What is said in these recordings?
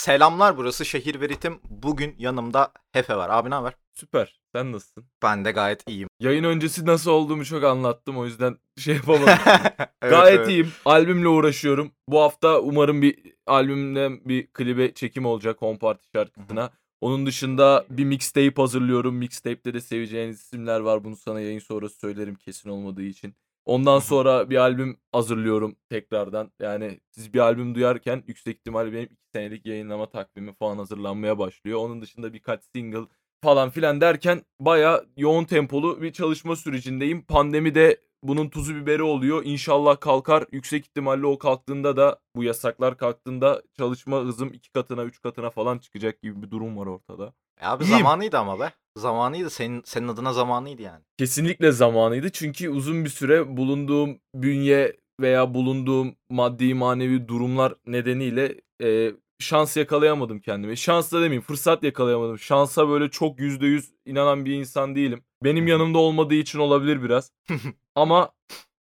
Selamlar burası Şehir ve Ritim. Bugün yanımda Hefe var. Abi ne haber? Süper. Sen nasılsın? Ben de gayet iyiyim. Yayın öncesi nasıl olduğumu çok anlattım o yüzden şey yapamadım. Evet, Gayet evet. iyiyim. Albümle uğraşıyorum. Bu hafta umarım bir albümden bir klibe çekim olacak Home Party şarkısına. Onun dışında bir mixtape hazırlıyorum. Mixtape'te de seveceğiniz isimler var. Bunu sana yayın sonrası söylerim kesin olmadığı için. Ondan sonra bir albüm hazırlıyorum tekrardan. Yani siz bir albüm duyarken yüksek ihtimalle benim 2 senelik yayınlama takvimi falan hazırlanmaya başlıyor. Onun dışında birkaç single falan filan derken baya yoğun tempolu bir çalışma sürecindeyim. Pandemi de bunun tuzu biberi oluyor. İnşallah kalkar. Yüksek ihtimalle o kalktığında da bu yasaklar kalktığında çalışma hızım iki katına üç katına falan çıkacak gibi bir durum var ortada. E abi İyiyim. zamanıydı ama be. Zamanıydı. Senin senin adına zamanıydı yani. Kesinlikle zamanıydı çünkü uzun bir süre bulunduğum bünye veya bulunduğum maddi manevi durumlar nedeniyle e, şans yakalayamadım kendime. Şans da demeyeyim fırsat yakalayamadım. Şansa böyle çok yüzde yüz inanan bir insan değilim. Benim yanımda olmadığı için olabilir biraz. Ama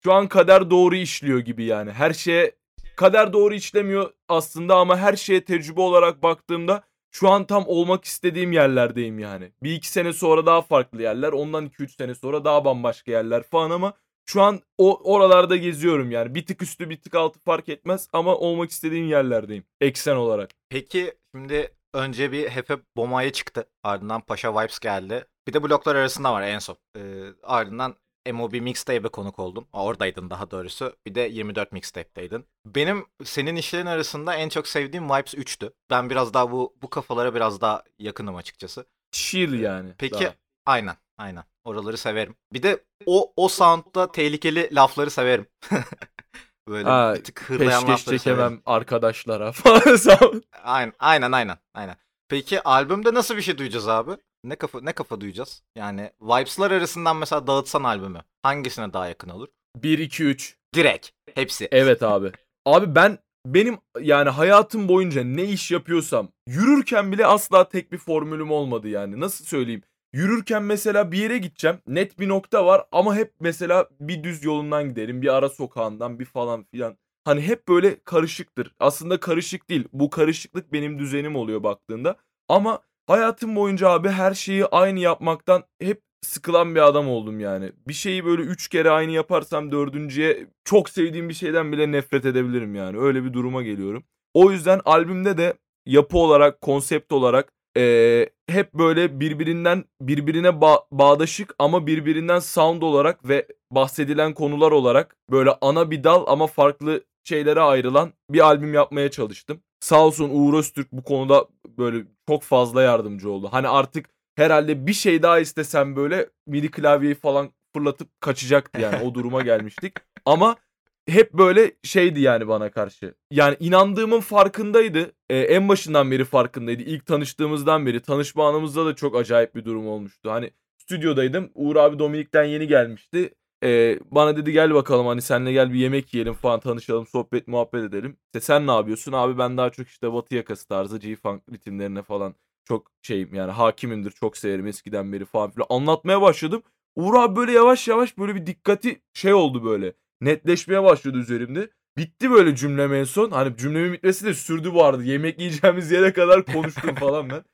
şu an kader doğru işliyor gibi yani. Her şeye kader doğru işlemiyor aslında ama her şeye tecrübe olarak baktığımda şu an tam olmak istediğim yerlerdeyim yani. Bir iki sene sonra daha farklı yerler. Ondan iki üç sene sonra daha bambaşka yerler falan ama şu an o oralarda geziyorum yani. Bir tık üstü bir tık altı fark etmez ama olmak istediğim yerlerdeyim. Eksen olarak. Peki şimdi önce bir Hefe Boma'ya çıktı. Ardından Paşa Vibes geldi. Bir de bloklar arasında var en son. Ee, ardından MOB Mixtape'e konuk oldun. Aa, Oradaydın daha doğrusu. Bir de 24 Mixtape'deydin. Benim senin işlerin arasında en çok sevdiğim Vibes 3'tü. Ben biraz daha bu bu kafalara biraz daha yakınım açıkçası. Chill yani. Peki daha. aynen aynen. Oraları severim. Bir de o o sound'da tehlikeli lafları severim. Böyle Ha, bir tık hırlayan lafları severim. çekemem arkadaşlara falan. Aynen aynen aynen. aynen. Peki albümde nasıl bir şey duyacağız abi? Ne kafa ne kafa duyacağız? Yani vibes'lar arasından mesela dağıtsan albümü hangisine daha yakın olur? 1 2 3 Direkt hepsi. Evet abi. Abi ben benim yani hayatım boyunca ne iş yapıyorsam yürürken bile asla tek bir formülüm olmadı yani. Nasıl söyleyeyim? Yürürken mesela bir yere gideceğim. Net bir nokta var ama hep mesela bir düz yolundan giderim. Bir ara sokağından bir falan filan. Hani hep böyle karışıktır. Aslında karışık değil. Bu karışıklık benim düzenim oluyor baktığında. Ama hayatım boyunca abi her şeyi aynı yapmaktan hep sıkılan bir adam oldum yani. Bir şeyi böyle üç kere aynı yaparsam dördüncüye çok sevdiğim bir şeyden bile nefret edebilirim yani. Öyle bir duruma geliyorum. O yüzden albümde de yapı olarak, konsept olarak eee, hep böyle birbirinden birbirine ba- bağdaşık ama birbirinden sound olarak ve bahsedilen konular olarak böyle ana bir dal ama farklı şeylere ayrılan bir albüm yapmaya çalıştım. Sağ olsun Uğur Öztürk bu konuda böyle çok fazla yardımcı oldu. Hani artık herhalde bir şey daha istesem böyle midi klavyeyi falan fırlatıp kaçacaktı yani o duruma gelmiştik. Ama hep böyle şeydi yani bana karşı. Yani inandığımın farkındaydı. Ee, en başından beri farkındaydı. İlk tanıştığımızdan beri. Tanışma anımızda da çok acayip bir durum olmuştu. Hani stüdyodaydım. Uğur abi Dominik'ten yeni gelmişti. Ee, bana dedi gel bakalım hani senle gel bir yemek yiyelim falan tanışalım sohbet muhabbet edelim. İşte sen ne yapıyorsun abi ben daha çok işte batı yakası tarzı G-Funk ritimlerine falan çok şeyim yani hakimimdir çok severim eskiden beri falan filan anlatmaya başladım. Uğur abi böyle yavaş yavaş böyle bir dikkati şey oldu böyle netleşmeye başladı üzerimde. Bitti böyle cümlem en son. Hani cümlemin bitmesi de sürdü bu arada. Yemek yiyeceğimiz yere kadar konuştum falan ben.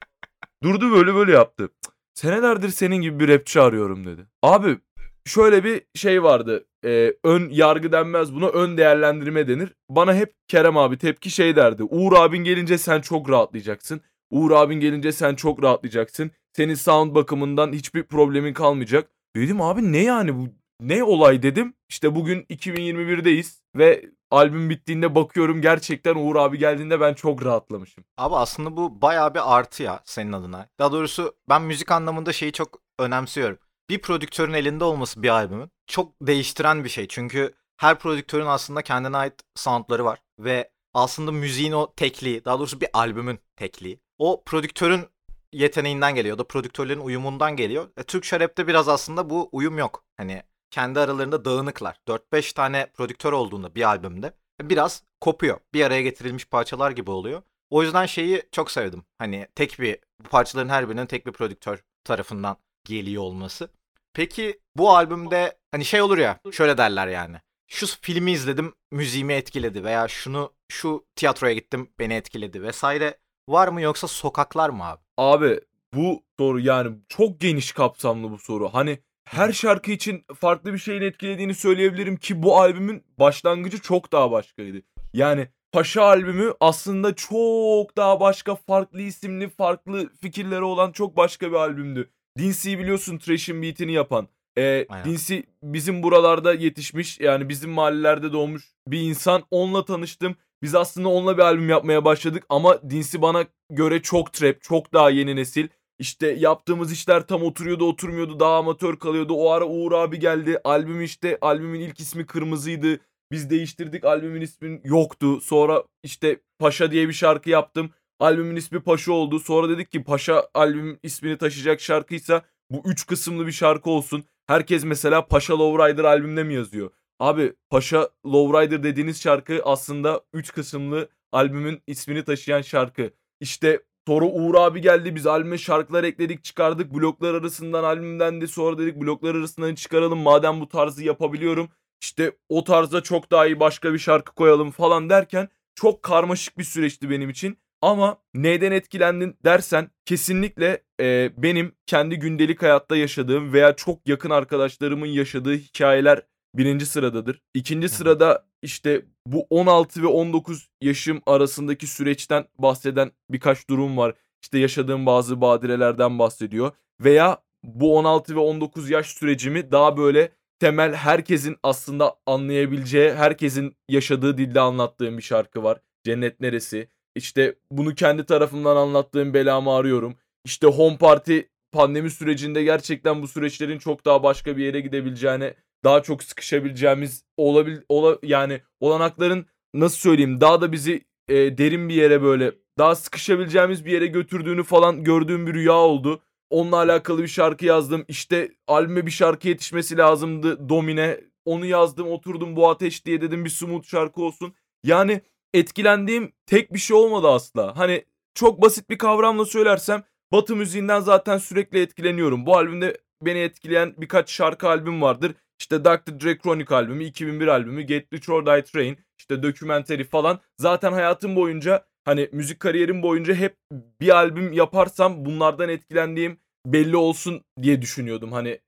Durdu böyle böyle yaptı. "Cık, Senelerdir senin gibi bir rapçi arıyorum dedi. Abi şöyle bir şey vardı. Ee, ön yargı denmez buna ön değerlendirme denir. Bana hep Kerem abi tepki şey derdi. Uğur abin gelince sen çok rahatlayacaksın. Uğur abin gelince sen çok rahatlayacaksın. Senin sound bakımından hiçbir problemin kalmayacak. Dedim abi ne yani bu ne olay dedim. İşte bugün 2021'deyiz ve albüm bittiğinde bakıyorum gerçekten Uğur abi geldiğinde ben çok rahatlamışım. Abi aslında bu bayağı bir artı ya senin adına. Daha doğrusu ben müzik anlamında şeyi çok önemsiyorum. Bir prodüktörün elinde olması bir albümün çok değiştiren bir şey. Çünkü her prodüktörün aslında kendine ait soundları var. Ve aslında müziğin o tekliği, daha doğrusu bir albümün tekliği. O prodüktörün yeteneğinden geliyor da prodüktörlerin uyumundan geliyor. E, Türkçe rapte biraz aslında bu uyum yok. Hani kendi aralarında dağınıklar. 4-5 tane prodüktör olduğunda bir albümde biraz kopuyor. Bir araya getirilmiş parçalar gibi oluyor. O yüzden şeyi çok sevdim. Hani tek bir bu parçaların her birinin tek bir prodüktör tarafından geliyor olması. Peki bu albümde hani şey olur ya şöyle derler yani. Şu filmi izledim müziğimi etkiledi veya şunu şu tiyatroya gittim beni etkiledi vesaire. var mı yoksa sokaklar mı abi? Abi bu soru yani çok geniş kapsamlı bu soru. Hani her şarkı için farklı bir şeyin etkilediğini söyleyebilirim ki bu albümün başlangıcı çok daha başkaydı. Yani Paşa albümü aslında çok daha başka farklı isimli, farklı fikirleri olan çok başka bir albümdü. Dinsy'yi biliyorsun Trash'in beatini yapan. Aynen. Dincy bizim buralarda yetişmiş yani bizim mahallelerde doğmuş bir insan. Onunla tanıştım. Biz aslında onunla bir albüm yapmaya başladık ama Dincy bana göre çok trap, çok daha yeni nesil. İşte yaptığımız işler tam oturuyordu oturmuyordu daha amatör kalıyordu. O ara Uğur abi geldi. Albüm işte albümün ilk ismi Kırmızıydı. Biz değiştirdik albümün ismin yoktu. Sonra işte Paşa diye bir şarkı yaptım. Albümün ismi Paşa oldu. Sonra dedik ki Paşa albüm ismini taşıyacak şarkıysa bu üç kısımlı bir şarkı olsun. Herkes mesela Paşa Lowrider albümde mi yazıyor? Abi Paşa Lowrider dediğiniz şarkı aslında 3 kısımlı albümün ismini taşıyan şarkı. İşte sonra Uğur abi geldi biz albüme şarkılar ekledik çıkardık bloklar arasından albümden de sonra dedik bloklar arasından çıkaralım madem bu tarzı yapabiliyorum. İşte o tarzda çok daha iyi başka bir şarkı koyalım falan derken çok karmaşık bir süreçti benim için. Ama neyden etkilendin dersen kesinlikle e, benim kendi gündelik hayatta yaşadığım veya çok yakın arkadaşlarımın yaşadığı hikayeler birinci sıradadır. İkinci sırada işte bu 16 ve 19 yaşım arasındaki süreçten bahseden birkaç durum var. İşte yaşadığım bazı badirelerden bahsediyor. Veya bu 16 ve 19 yaş sürecimi daha böyle temel herkesin aslında anlayabileceği, herkesin yaşadığı dilde anlattığım bir şarkı var. Cennet Neresi? İşte bunu kendi tarafımdan anlattığım belamı arıyorum. İşte Home Party pandemi sürecinde gerçekten bu süreçlerin çok daha başka bir yere gidebileceğine, daha çok sıkışabileceğimiz olabil ola, yani olanakların nasıl söyleyeyim daha da bizi e, derin bir yere böyle daha sıkışabileceğimiz bir yere götürdüğünü falan gördüğüm bir rüya oldu. Onunla alakalı bir şarkı yazdım. İşte albüme bir şarkı yetişmesi lazımdı. Domine. Onu yazdım oturdum bu ateş diye dedim bir smooth şarkı olsun. Yani etkilendiğim tek bir şey olmadı asla. Hani çok basit bir kavramla söylersem Batı müziğinden zaten sürekli etkileniyorum. Bu albümde beni etkileyen birkaç şarkı albüm vardır. İşte Dr. Dre Chronic albümü, 2001 albümü, Get Rich or Die Train, işte Documentary falan. Zaten hayatım boyunca hani müzik kariyerim boyunca hep bir albüm yaparsam bunlardan etkilendiğim belli olsun diye düşünüyordum. Hani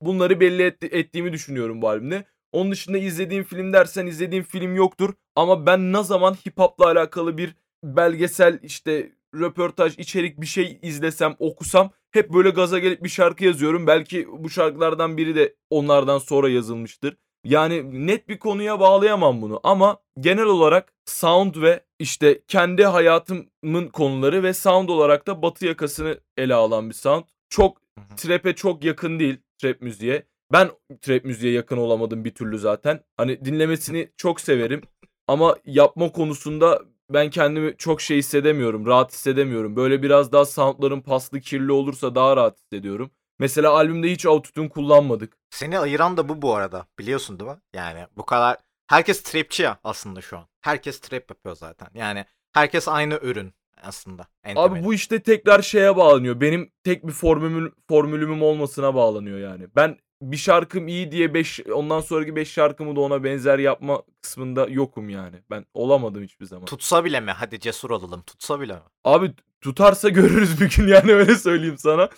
bunları belli etti- ettiğimi düşünüyorum bu albümde. Onun dışında izlediğim film dersen izlediğim film yoktur. Ama ben ne zaman hip hop'la alakalı bir belgesel işte röportaj, içerik bir şey izlesem, okusam hep böyle gaza gelip bir şarkı yazıyorum. Belki bu şarkılardan biri de onlardan sonra yazılmıştır. Yani net bir konuya bağlayamam bunu ama genel olarak sound ve işte kendi hayatımın konuları ve sound olarak da batı yakasını ele alan bir sound. Çok trap'e çok yakın değil trap müziğe. Ben trap müziğe yakın olamadım bir türlü zaten. Hani dinlemesini çok severim ama yapma konusunda ben kendimi çok şey hissedemiyorum, rahat hissedemiyorum. Böyle biraz daha soundların paslı, kirli olursa daha rahat hissediyorum. Mesela albümde hiç autotune kullanmadık. Seni ayıran da bu bu arada. Biliyorsun değil mi? Yani bu kadar herkes trapçi ya aslında şu an. Herkes trap yapıyor zaten. Yani herkes aynı ürün aslında. Abi temeli. bu işte tekrar şeye bağlanıyor. Benim tek bir formülüm, formülümüm olmasına bağlanıyor yani. Ben bir şarkım iyi diye 5 ondan sonraki 5 şarkımı da ona benzer yapma kısmında yokum yani. Ben olamadım hiçbir zaman. tutsa bile mi? Hadi cesur olalım. Tutsa bile mi? Abi tutarsa görürüz bir gün yani öyle söyleyeyim sana.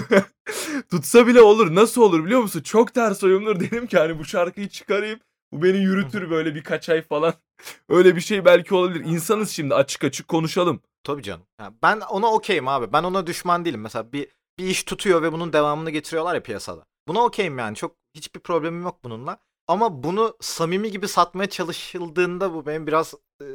Tutsa bile olur. Nasıl olur biliyor musun? Çok ters uyumdur. Dedim ki hani bu şarkıyı çıkarayım. Bu beni yürütür böyle birkaç ay falan. Öyle bir şey belki olabilir. İnsanız şimdi açık açık konuşalım. Tabii canım. Ya ben ona okeyim abi. Ben ona düşman değilim. Mesela bir bir iş tutuyor ve bunun devamını getiriyorlar ya piyasada. Buna okeyim yani. Çok hiçbir problemim yok bununla. Ama bunu samimi gibi satmaya çalışıldığında bu benim biraz e,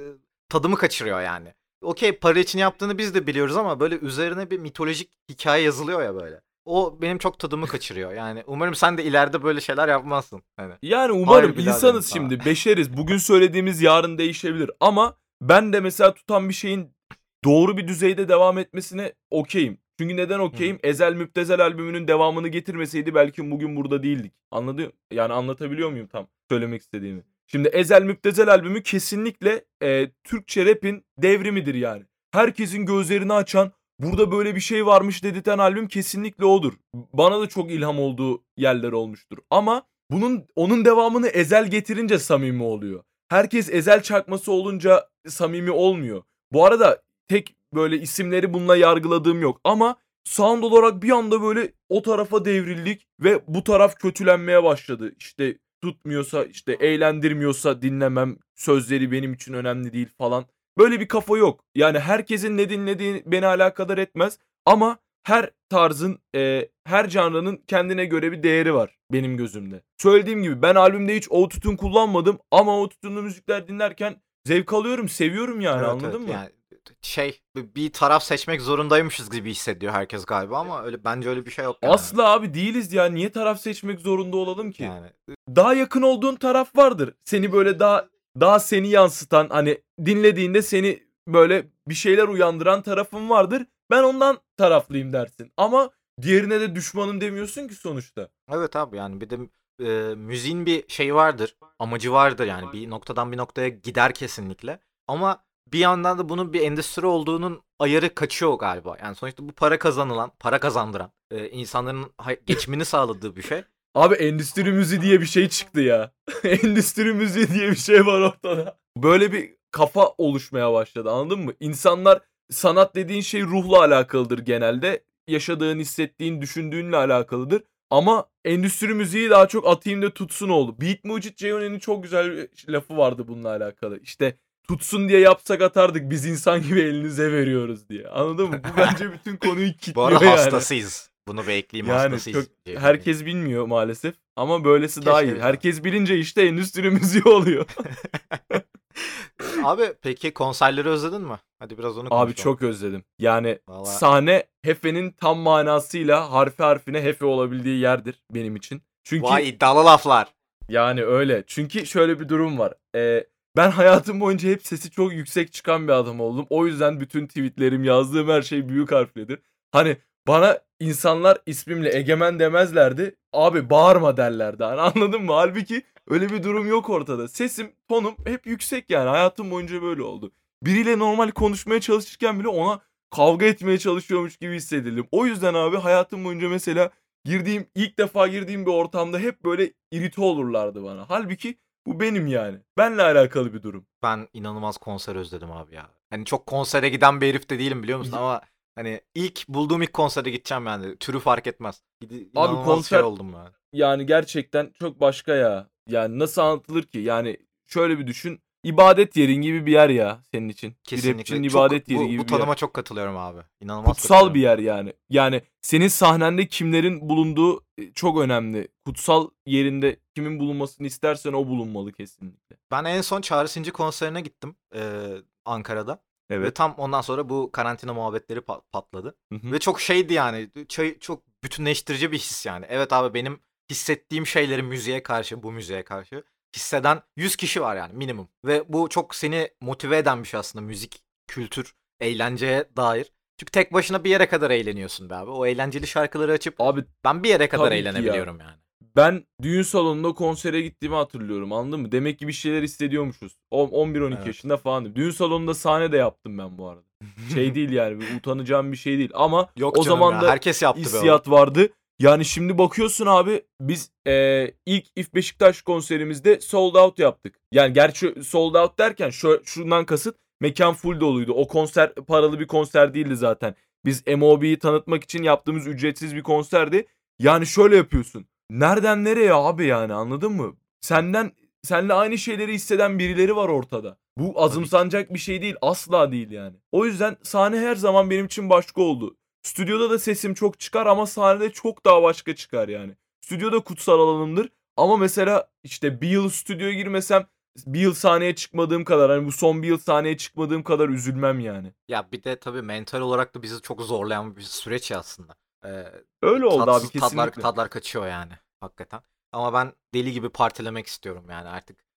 tadımı kaçırıyor yani. Okey para için yaptığını biz de biliyoruz ama böyle üzerine bir mitolojik hikaye yazılıyor ya böyle. O benim çok tadımı kaçırıyor. Yani umarım sen de ileride böyle şeyler yapmazsın. Hani. Yani umarım Hayır insanız şimdi beşeriz. Bugün söylediğimiz yarın değişebilir. Ama ben de mesela tutan bir şeyin doğru bir düzeyde devam etmesine okeyim. Çünkü neden okeyim? Ezel Müptezel albümünün devamını getirmeseydi belki bugün burada değildik. Anladın? Yani anlatabiliyor muyum tam söylemek istediğimi? Şimdi Ezel Müptezel albümü kesinlikle e, Türkçe rap'in devrimidir yani. Herkesin gözlerini açan, burada böyle bir şey varmış dedirten albüm kesinlikle odur. Bana da çok ilham olduğu yerler olmuştur. Ama bunun onun devamını Ezel getirince samimi oluyor. Herkes Ezel çakması olunca samimi olmuyor. Bu arada tek böyle isimleri bununla yargıladığım yok ama sound olarak bir anda böyle o tarafa devrildik ve bu taraf kötülenmeye başladı. İşte tutmuyorsa işte eğlendirmiyorsa dinlemem sözleri benim için önemli değil falan. Böyle bir kafa yok. Yani herkesin ne dinlediği beni alakadar etmez ama her tarzın, eee, her canrının kendine göre bir değeri var benim gözümde. Söylediğim gibi ben albümde hiç autotune kullanmadım ama autotune'lu müzikler dinlerken zevk alıyorum, seviyorum yani Evet, anladın evet. mı? Yani şey bir taraf seçmek zorundaymışız gibi hissediyor herkes galiba ama öyle bence öyle bir şey yok yani. Asla abi değiliz ya. Niye taraf seçmek zorunda olalım ki? Yani Daha yakın olduğun taraf vardır. Seni böyle daha daha seni yansıtan hani dinlediğinde seni böyle bir şeyler uyandıran tarafın vardır. Ben ondan taraflıyım dersin. Ama diğerine de düşmanım demiyorsun ki sonuçta. evet abi yani bir de e, müziğin bir şeyi vardır, amacı vardır yani bir noktadan bir noktaya gider kesinlikle. Ama bir yandan da bunun bir endüstri olduğunun ayarı kaçıyor galiba. Yani sonuçta bu para kazanılan, para kazandıran, e, insanların geçimini sağladığı bir şey. Abi endüstri müziği diye bir şey çıktı ya. endüstri müziği diye bir şey var ortada. Böyle bir kafa oluşmaya başladı anladın mı? İnsanlar sanat dediğin şey ruhla alakalıdır genelde. Yaşadığın, hissettiğin, düşündüğünle alakalıdır. Ama endüstri müziği daha çok atayım da tutsun oldu. Beat Mucit Ceyhun'un çok güzel lafı vardı bununla alakalı. İşte tutsun diye yapsak atardık biz insan gibi elinize veriyoruz diye. Anladın mı? Bu bence bütün konuyu Bu kilitliyor arada yani. hastasıyız. Bunu bir ekleyeyim Yani hastasıyız. çok herkes bilmiyor maalesef ama böylesi daha Keşke iyi. biz- Herkes bilince işte endüstri müziği oluyor. Abi peki konserleri özledin mi? Hadi biraz onu Abi konuşalım. çok özledim. Yani Vallahi- sahne Hefe'nin tam manasıyla harfi harfine Hefe olabildiği yerdir benim için. Çünkü Vay iddialı laflar. yani öyle. Çünkü şöyle bir durum var. Ee, ben hayatım boyunca hep sesi çok yüksek çıkan bir adam oldum. O yüzden bütün tweetlerim, yazdığım her şey büyük harfledir. Hani bana insanlar ismimle egemen demezlerdi. Abi bağırma derlerdi. Hani anladın mı? Halbuki öyle bir durum yok ortada. Sesim, tonum hep yüksek yani. Hayatım boyunca böyle oldu. Biriyle normal konuşmaya çalışırken bile ona kavga etmeye çalışıyormuş gibi hissedildim. O yüzden abi hayatım boyunca mesela girdiğim ilk defa girdiğim bir ortamda hep böyle irite olurlardı bana. Halbuki bu benim yani. Benle alakalı bir durum. Ben inanılmaz konser özledim abi ya. Hani çok konsere giden bir herif de değilim biliyor musun ama hani ilk bulduğum ilk konsere gideceğim yani. Türü fark etmez. Gidi- inanılmaz konser- şey oldum yani. Yani gerçekten çok başka ya. Yani nasıl anlatılır ki? Yani şöyle bir düşün. İbadet yerin gibi bir yer ya senin için. Bir Kesinlikle. Çok- ibadet yeri bu, gibi bu bir yer. tanıma çok katılıyorum abi. İnanılmaz Kutsal bir yer yani. Yani senin sahnende kimlerin bulunduğu e, çok önemli. Kutsal yerinde kimin bulunmasını istersen o bulunmalı kesinlikle. Ben en son Çağrı Sinci konserine gittim eee, Ankara'da. Ve Evet. tam ondan sonra bu karantina muhabbetleri pa- patladı. Hı hı. Ve çok şeydi yani. Çok bütünleştirici bir his yani. Evet abi benim hissettiğim şeyleri müziğe karşı, bu müziğe karşı hisseden 100 kişi var yani minimum. Ve bu çok seni motive eden bir şey aslında müzik, kültür, eğlenceye dair. Çünkü tek başına bir yere kadar eğleniyorsun be abi. O eğlenceli şarkıları açıp Abi ben bir yere kadar ki ya. eğlenebiliyorum yani. ben düğün salonunda konsere gittiğimi hatırlıyorum anladın mı? Demek ki bir şeyler hissediyormuşuz. On- 11-12 Evet. yaşında falandım. Düğün salonunda sahne de yaptım ben bu arada. Şey değil yani utanacağım bir şey değil ama Yok o zaman ya, da herkes yaptı be hissiyat vardı. Yani şimdi bakıyorsun abi biz eee, ilk If Beşiktaş konserimizde sold out yaptık. Yani gerçi sold out derken şu, şundan kasıt mekan full doluydu. O konser paralı bir konser değildi zaten. Biz MOB'yi tanıtmak için yaptığımız ücretsiz bir konserdi. Yani şöyle yapıyorsun. Nereden nereye abi yani anladın mı? Senden seninle aynı şeyleri hisseden birileri var ortada. Bu azımsanacak bir şey değil. Asla değil yani. O yüzden sahne her zaman benim için başka oldu. Stüdyoda da sesim çok çıkar ama sahnede çok daha başka çıkar yani. Stüdyoda kutsal alanımdır ama mesela işte bir yıl stüdyoya girmesem bir yıl sahneye çıkmadığım kadar hani bu son bir yıl sahneye çıkmadığım kadar üzülmem yani. Ya bir de tabii mental olarak da bizi çok zorlayan bir süreç ya aslında. Ee, Öyle oldu tatsız abi kesinlikle. Tadlar, tadlar kaçıyor yani hakikaten. Ama ben deli gibi partilemek istiyorum yani artık.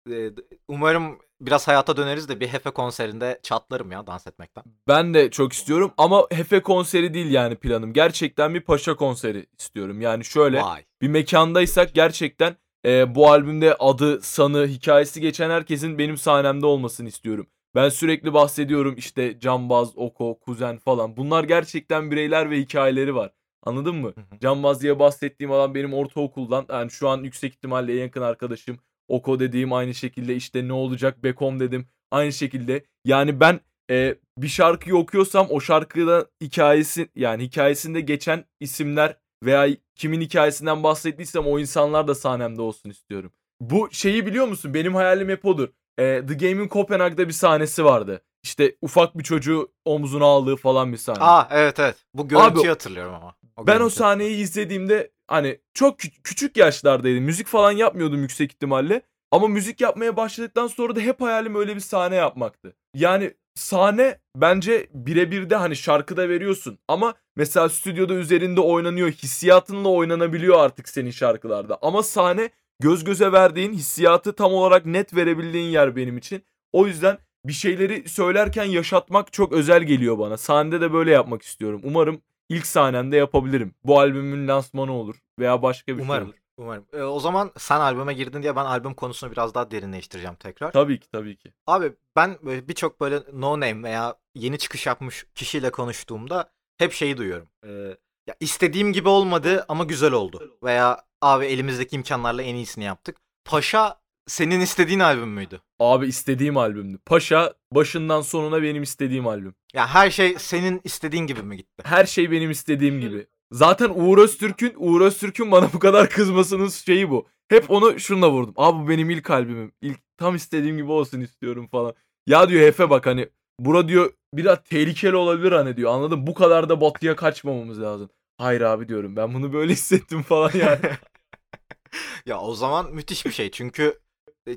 Umarım biraz hayata döneriz de bir Hefe konserinde çatlarım ya dans etmekten. Ben de çok istiyorum ama Hefe konseri değil yani planım. Gerçekten bir paşa konseri istiyorum. Yani şöyle Vay. bir mekandaysak gerçekten e, bu albümde adı, sanı, hikayesi geçen herkesin benim sahnemde olmasını istiyorum. Ben sürekli bahsediyorum işte Cambaz, Oko, Kuzen falan. Bunlar gerçekten bireyler ve hikayeleri var. Anladın mı? Hı hı. Cambaz diye bahsettiğim adam benim ortaokuldan. Yani şu an yüksek ihtimalle en yakın arkadaşım. Oko dediğim aynı şekilde işte ne olacak Bekom dedim. Aynı şekilde. Yani ben e, bir şarkıyı okuyorsam o şarkıda hikayesi yani hikayesinde geçen isimler veya kimin hikayesinden bahsettiysem o insanlar da sahnemde olsun istiyorum. Bu şeyi biliyor musun? Benim hayalim hep odur. E, The Game'in Kopenhag'da bir sahnesi vardı. İşte ufak bir çocuğu omzuna aldığı falan bir sahne. Aa evet evet. Bu görüntüyü hatırlıyorum ama. Ben o sahneyi izlediğimde hani çok kü- küçük yaşlardaydım. Müzik falan yapmıyordum yüksek ihtimalle. Ama müzik yapmaya başladıktan sonra da hep hayalim öyle bir sahne yapmaktı. Yani sahne bence birebir de hani şarkıda veriyorsun. Ama mesela stüdyoda üzerinde oynanıyor. Hissiyatınla oynanabiliyor artık senin şarkılarda. Ama sahne göz göze verdiğin hissiyatı tam olarak net verebildiğin yer benim için. O yüzden bir şeyleri söylerken yaşatmak çok özel geliyor bana. Sahnede de böyle yapmak istiyorum. Umarım ilk sahnemde yapabilirim. Bu albümün lansmanı olur veya başka bir Umarım. şey olur. Umarım. Ee, o zaman sen albüme girdin diye ben albüm konusunu biraz daha derinleştireceğim tekrar. Tabii ki tabii ki. Abi ben böyle birçok böyle no name veya yeni çıkış yapmış kişiyle konuştuğumda hep şeyi duyuyorum. Ee, ya istediğim gibi olmadı ama güzel oldu. Veya abi elimizdeki imkanlarla en iyisini yaptık. Paşa senin istediğin albüm müydü? Abi istediğim albümdü. Paşa başından sonuna benim istediğim albüm. Ya her şey senin istediğin gibi mi gitti? Her şey benim istediğim gibi. Zaten Uğur Öztürk'ün Uğur Öztürk'ün bana bu kadar kızmasının şeyi bu. Hep onu şunla vurdum. Abi bu benim ilk albümüm. İlk tam istediğim gibi olsun istiyorum falan. Ya diyor Hefe bak hani bura diyor biraz tehlikeli olabilir hani diyor. Anladın? Bu kadar da batıya kaçmamamız lazım. Hayır abi diyorum. Ben bunu böyle hissettim falan yani. ya o zaman müthiş bir şey. Çünkü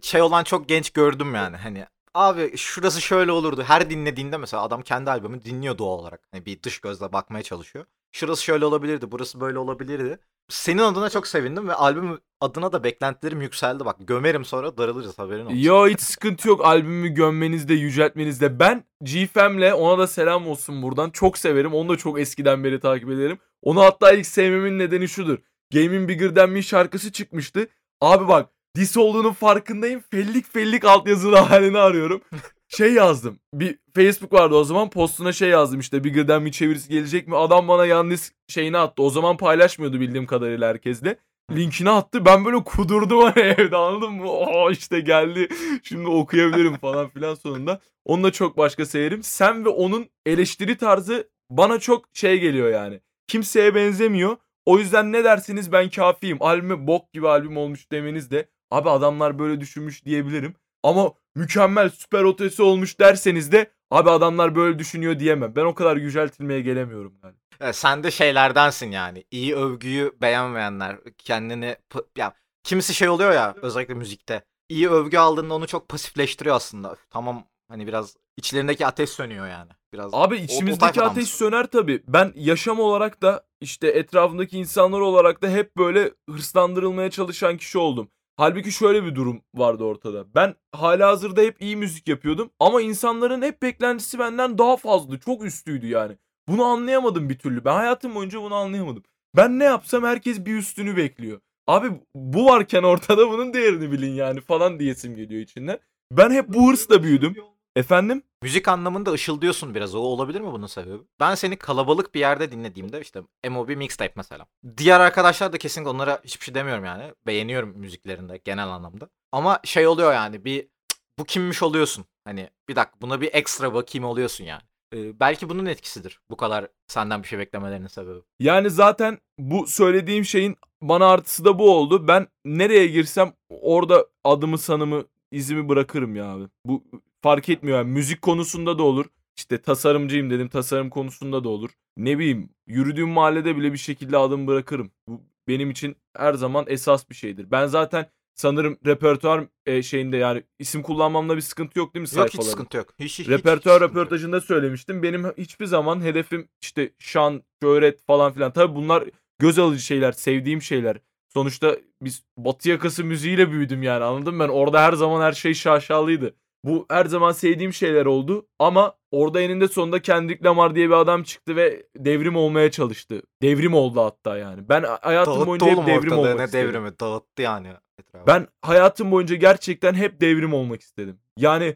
şey olan çok genç gördüm yani. Hani abi şurası şöyle olurdu. Her dinlediğinde mesela adam kendi albümünü dinliyor doğal olarak. Hani bir dış gözle bakmaya çalışıyor. Şurası şöyle olabilirdi, burası böyle olabilirdi. Senin adına çok sevindim ve albüm adına da beklentilerim yükseldi. Bak gömerim sonra darılırız haberin olsun. Yo hiç sıkıntı yok albümü gömmenizde, yüceltmenizde. Ben GFM'le ona da selam olsun buradan. Çok severim. Onu da çok eskiden beri takip ederim. Onu hatta ilk sevmemin nedeni şudur. Gaming Bigger Than Me şarkısı çıkmıştı. Abi bak dis olduğunun farkındayım. Fellik fellik altyazılı halini arıyorum. şey yazdım. Bir Facebook vardı o zaman postuna şey yazdım işte Bigger Than Me çevirisi gelecek mi? Adam bana yalnız şeyini attı. O zaman paylaşmıyordu bildiğim kadarıyla herkesle. Linkini attı. Ben böyle kudurdum hani evde anladın mı? Oo işte geldi. Şimdi okuyabilirim falan filan sonunda. Onunla çok başka severim. Sen ve onun eleştiri tarzı bana çok şey geliyor yani. Kimseye benzemiyor. O yüzden ne dersiniz ben kafiyim. Albümü bok gibi albüm olmuş demeniz de abi adamlar böyle düşünmüş diyebilirim. Ama mükemmel süper ötesi olmuş derseniz de abi adamlar böyle düşünüyor diyemem. Ben o kadar yüceltilmeye gelemiyorum yani. Ya sen de şeylerdensin yani. İyi övgüyü beğenmeyenler kendini ya kimisi şey oluyor ya özellikle müzikte. İyi övgü aldığında onu çok pasifleştiriyor aslında. Tamam hani biraz içlerindeki ateş sönüyor yani. Biraz Abi o- o içimizdeki ateş söner tabii. Ben yaşam olarak da işte etrafındaki insanlar olarak da hep böyle hırslandırılmaya çalışan kişi oldum. Halbuki şöyle bir durum vardı ortada. Ben hala hazırda hep iyi müzik yapıyordum ama insanların hep beklentisi benden daha fazla, çok üstüydü yani. Bunu anlayamadım bir türlü. Ben hayatım boyunca bunu anlayamadım. Ben ne yapsam herkes bir üstünü bekliyor. Abi bu varken ortada bunun değerini bilin yani falan diyesim geliyor içinden. Ben hep bu hırsla büyüdüm. Efendim? Müzik anlamında ışıldıyorsun biraz. O olabilir mi bunun sebebi? Ben seni kalabalık bir yerde dinlediğimde işte MOB mixtape mesela. Diğer arkadaşlar da kesinlikle onlara hiçbir şey demiyorum yani. Beğeniyorum müziklerinde genel anlamda. Ama şey oluyor yani bir "Cık, bu kimmiş oluyorsun. Hani bir dakika buna bir ekstra bakayım oluyorsun yani. Ee, belki bunun etkisidir. Bu kadar senden bir şey beklemelerinin sebebi. Yani zaten bu söylediğim şeyin bana artısı da bu oldu. Ben nereye girsem orada adımı sanımı izimi bırakırım ya abi. Bu fark etmiyor yani müzik konusunda da olur. İşte tasarımcıyım dedim tasarım konusunda da olur. Ne bileyim yürüdüğüm mahallede bile bir şekilde adım bırakırım. Bu benim için her zaman esas bir şeydir. Ben zaten sanırım repertuar e, şeyinde yani isim kullanmamda bir sıkıntı yok değil mi Yok sayfalarda? hiç sıkıntı yok. Hiç, hiç, hiç Repertuar yok. röportajında söylemiştim. Benim hiçbir zaman hedefim işte şan, şöhret falan filan. Tabii bunlar göz alıcı şeyler, sevdiğim şeyler. Sonuçta biz batı yakası müziğiyle büyüdüm yani anladın mı? Ben orada her zaman her şey şaşalıydı. Bu her zaman sevdiğim şeyler oldu ama orada eninde sonunda Kendrick Lamar diye bir adam çıktı ve devrim olmaya çalıştı. Devrim oldu hatta yani. Ben hayatım Dağıttı boyunca hep devrim olmak ne istedim. devrimi dağıttı yani etrafı. Ben hayatım boyunca gerçekten hep devrim olmak istedim. Yani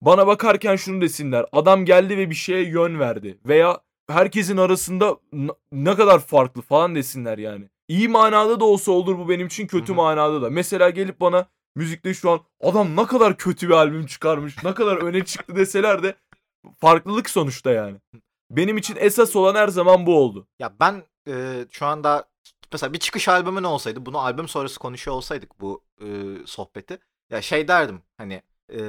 bana bakarken şunu desinler. Adam geldi ve bir şeye yön verdi. Veya herkesin arasında ne kadar farklı falan desinler yani. İyi manada da olsa olur bu benim için kötü Hı hı. manada da. Mesela gelip bana müzikte şu an adam ne kadar kötü bir albüm çıkarmış. Ne kadar öne çıktı deseler de farklılık sonuçta yani. Benim için esas olan her zaman bu oldu. Ya ben e, şu anda mesela bir çıkış albümü ne olsaydı bunu albüm sonrası konuşuyor olsaydık bu e, sohbeti ya şey derdim hani e,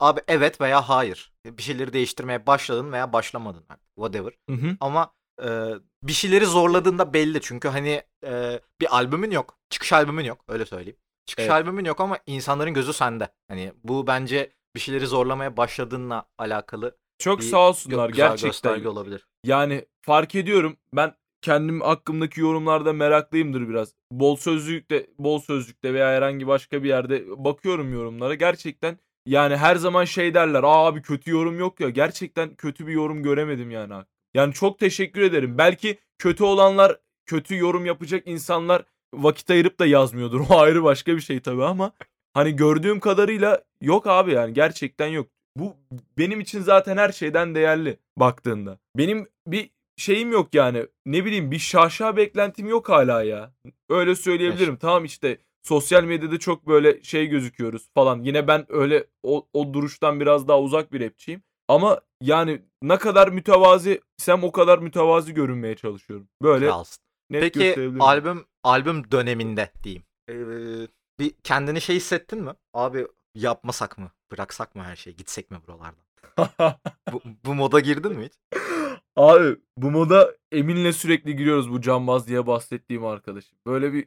abi evet veya hayır bir şeyleri değiştirmeye başladın veya başlamadın artık whatever Hı hı. ama e, bir şeyleri zorladığında belli çünkü hani e, bir albümün yok çıkış albümün yok öyle söyleyeyim çıkış Evet. albümün yok ama insanların gözü sende hani bu bence bir şeyleri zorlamaya başladığınla alakalı Çok sağ gö- olsunlar güzel gerçekten. olabilir. Yani fark ediyorum. Ben kendim hakkımdaki yorumlarda meraklıyımdır biraz. Bol sözlükte, bol sözlükte veya herhangi başka bir yerde bakıyorum yorumlara. Gerçekten yani her zaman şey derler. Aa abi kötü yorum yok ya. Gerçekten kötü bir yorum göremedim yani. Yani çok teşekkür ederim. Belki kötü olanlar, kötü yorum yapacak insanlar vakit ayırıp da yazmıyordur. O ayrı başka bir şey tabii ama hani gördüğüm kadarıyla yok abi yani gerçekten yok. Bu benim için zaten her şeyden değerli baktığında. Benim bir şeyim yok yani. Ne bileyim bir şaşa beklentim yok hala ya. Öyle söyleyebilirim. Tamam işte sosyal medyada çok böyle şey gözüküyoruz falan. Yine ben öyle o, o duruştan biraz daha uzak bir rapçiyim. Ama yani ne kadar mütevazi sem o kadar mütevazi görünmeye çalışıyorum. Böyle Kralsın. Net Peki gösterebilirim. albüm albüm döneminde diyeyim. Ee, bir kendini şey hissettin mi? Abi yapmasak mı? Bıraksak mı her şeyi? Gitsek mi buralardan? Bu, bu moda girdin mi hiç? Abi bu moda Emin'le sürekli giriyoruz bu cambaz diye bahsettiğim arkadaşım. Böyle bir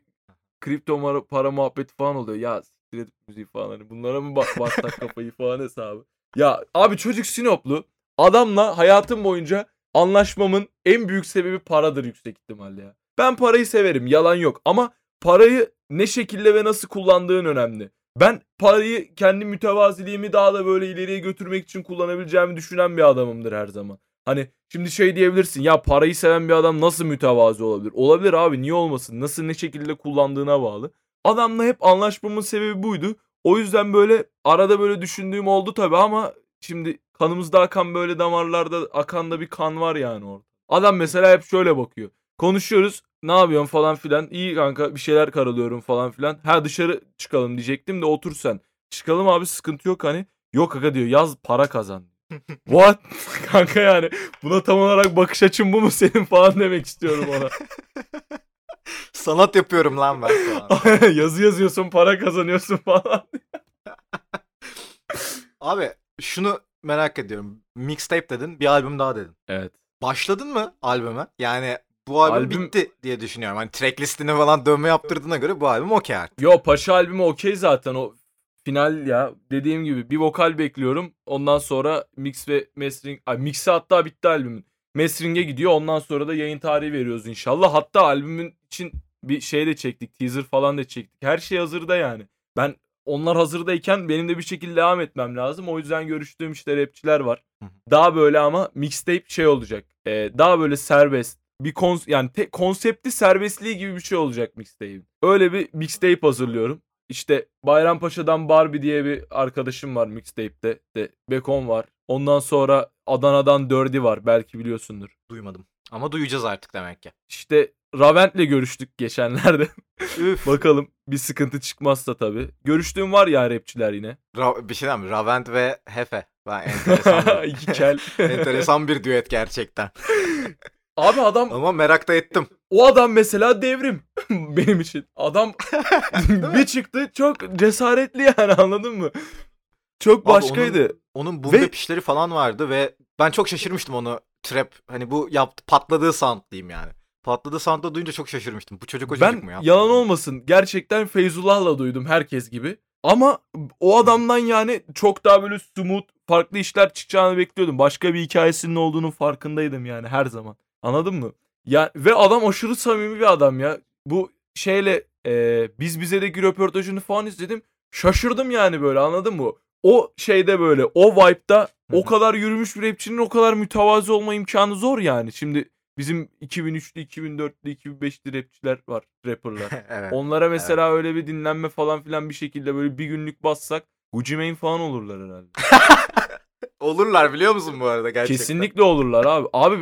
kripto para muhabbeti falan oluyor. Ya siktir müziği falan hani bunlara mı bak bastak kafayı falan hesabı. Ya abi çocuk Sinoplu. Adamla hayatım boyunca anlaşmamın en büyük sebebi paradır yüksek ihtimalle ya. Ben parayı severim yalan yok ama parayı ne şekilde ve nasıl kullandığın önemli. Ben parayı kendi mütevaziliğimi daha da böyle ileriye götürmek için kullanabileceğimi düşünen bir adamımdır her zaman. Hani şimdi şey diyebilirsin ya parayı seven bir adam nasıl mütevazi olabilir? Olabilir abi niye olmasın? Nasıl ne şekilde kullandığına bağlı. Adamla hep anlaşmamın sebebi buydu. O yüzden böyle arada böyle düşündüğüm oldu tabii ama şimdi kanımızda akan böyle damarlarda akan da bir kan var yani orada. Adam mesela hep şöyle bakıyor. Konuşuyoruz ne yapıyorsun falan filan. İyi kanka bir şeyler karalıyorum falan filan. Ha dışarı çıkalım diyecektim de otur sen. Çıkalım abi sıkıntı yok hani. Yok kanka diyor yaz para kazan. What? kanka yani buna tam olarak bakış açın bu mu senin falan demek istiyorum ona. Sanat yapıyorum lan ben falan. Yazı yazıyorsun para kazanıyorsun falan. Abi şunu merak ediyorum. Mixtape dedin, bir albüm daha dedin. Evet. Başladın mı albüme? Yani bu albüm, Albüm- bitti diye düşünüyorum. Hani track listine falan dönme yaptırdığına göre bu albüm okey artık. Yo Paşa albümü okey zaten o final ya. Dediğim gibi bir vokal bekliyorum. Ondan sonra mix ve mastering. Ay mix'i hatta bitti albümün. Mastering'e gidiyor. Ondan sonra da yayın tarihi veriyoruz inşallah. Hatta albümün için bir şey de çektik. Teaser falan da çektik. Her şey hazırda yani. Ben onlar hazırdayken benim de bir şekilde devam etmem lazım. O yüzden görüştüğüm işte rapçiler var. Daha böyle ama mixtape şey olacak. Ee, daha böyle serbest. Bir kons yani te- konsepti serbestliği gibi bir şey olacak mixtape. Öyle bir mixtape hazırlıyorum. İşte Bayrampaşa'dan Barbie diye bir arkadaşım var mixtape'te. De Bekon var. Ondan sonra Adana'dan Dirty var. Belki biliyorsundur. Duymadım. Ama duyacağız artık demek ki. İşte Ravent'le görüştük geçenlerde. Üf. Bakalım bir sıkıntı çıkmazsa tabii. Görüştüğüm var ya rapçiler yine. Ra- bir şey diyeyim mi? Ravent ve Hefe. Ben enteresan, İki kel. enteresan bir düet gerçekten. Abi adam Ama merak da ettim. o adam mesela devrim benim için. Adam bir çıktı çok cesaretli yani anladın mı? Çok Abi başkaydı. Onun boom Ve- bap işleri falan vardı ve ben çok şaşırmıştım onu trap hani bu yaptı patladığı sound diyeyim yani. Patladığı sound'da duyunca çok şaşırmıştım. Bu çocuk o çocuk mu Ben yaptı? yalan olmasın gerçekten Feyzullah'la duydum herkes gibi. Ama o adamdan yani çok daha böyle smooth farklı işler çıkacağını bekliyordum. Başka bir hikayesinin olduğunun farkındaydım yani her zaman. Anladın mı? Ya ve adam aşırı samimi bir adam ya. Bu şeyle e, biz bizedeki röportajını falan izledim. Şaşırdım yani böyle anladın mı? O şeyde böyle o vibe'da o kadar yürümüş bir rapçinin o kadar mütevazi olma imkanı zor yani. Şimdi bizim 2003'lü, 2004'lü, 2005'li rapçiler var, rapperlar. evet. Onlara mesela öyle bir dinlenme falan filan bir şekilde böyle bir günlük bassak Gucci Mane falan olurlar herhalde. Olurlar biliyor musun bu arada gerçekten? Kesinlikle olurlar abi. Abi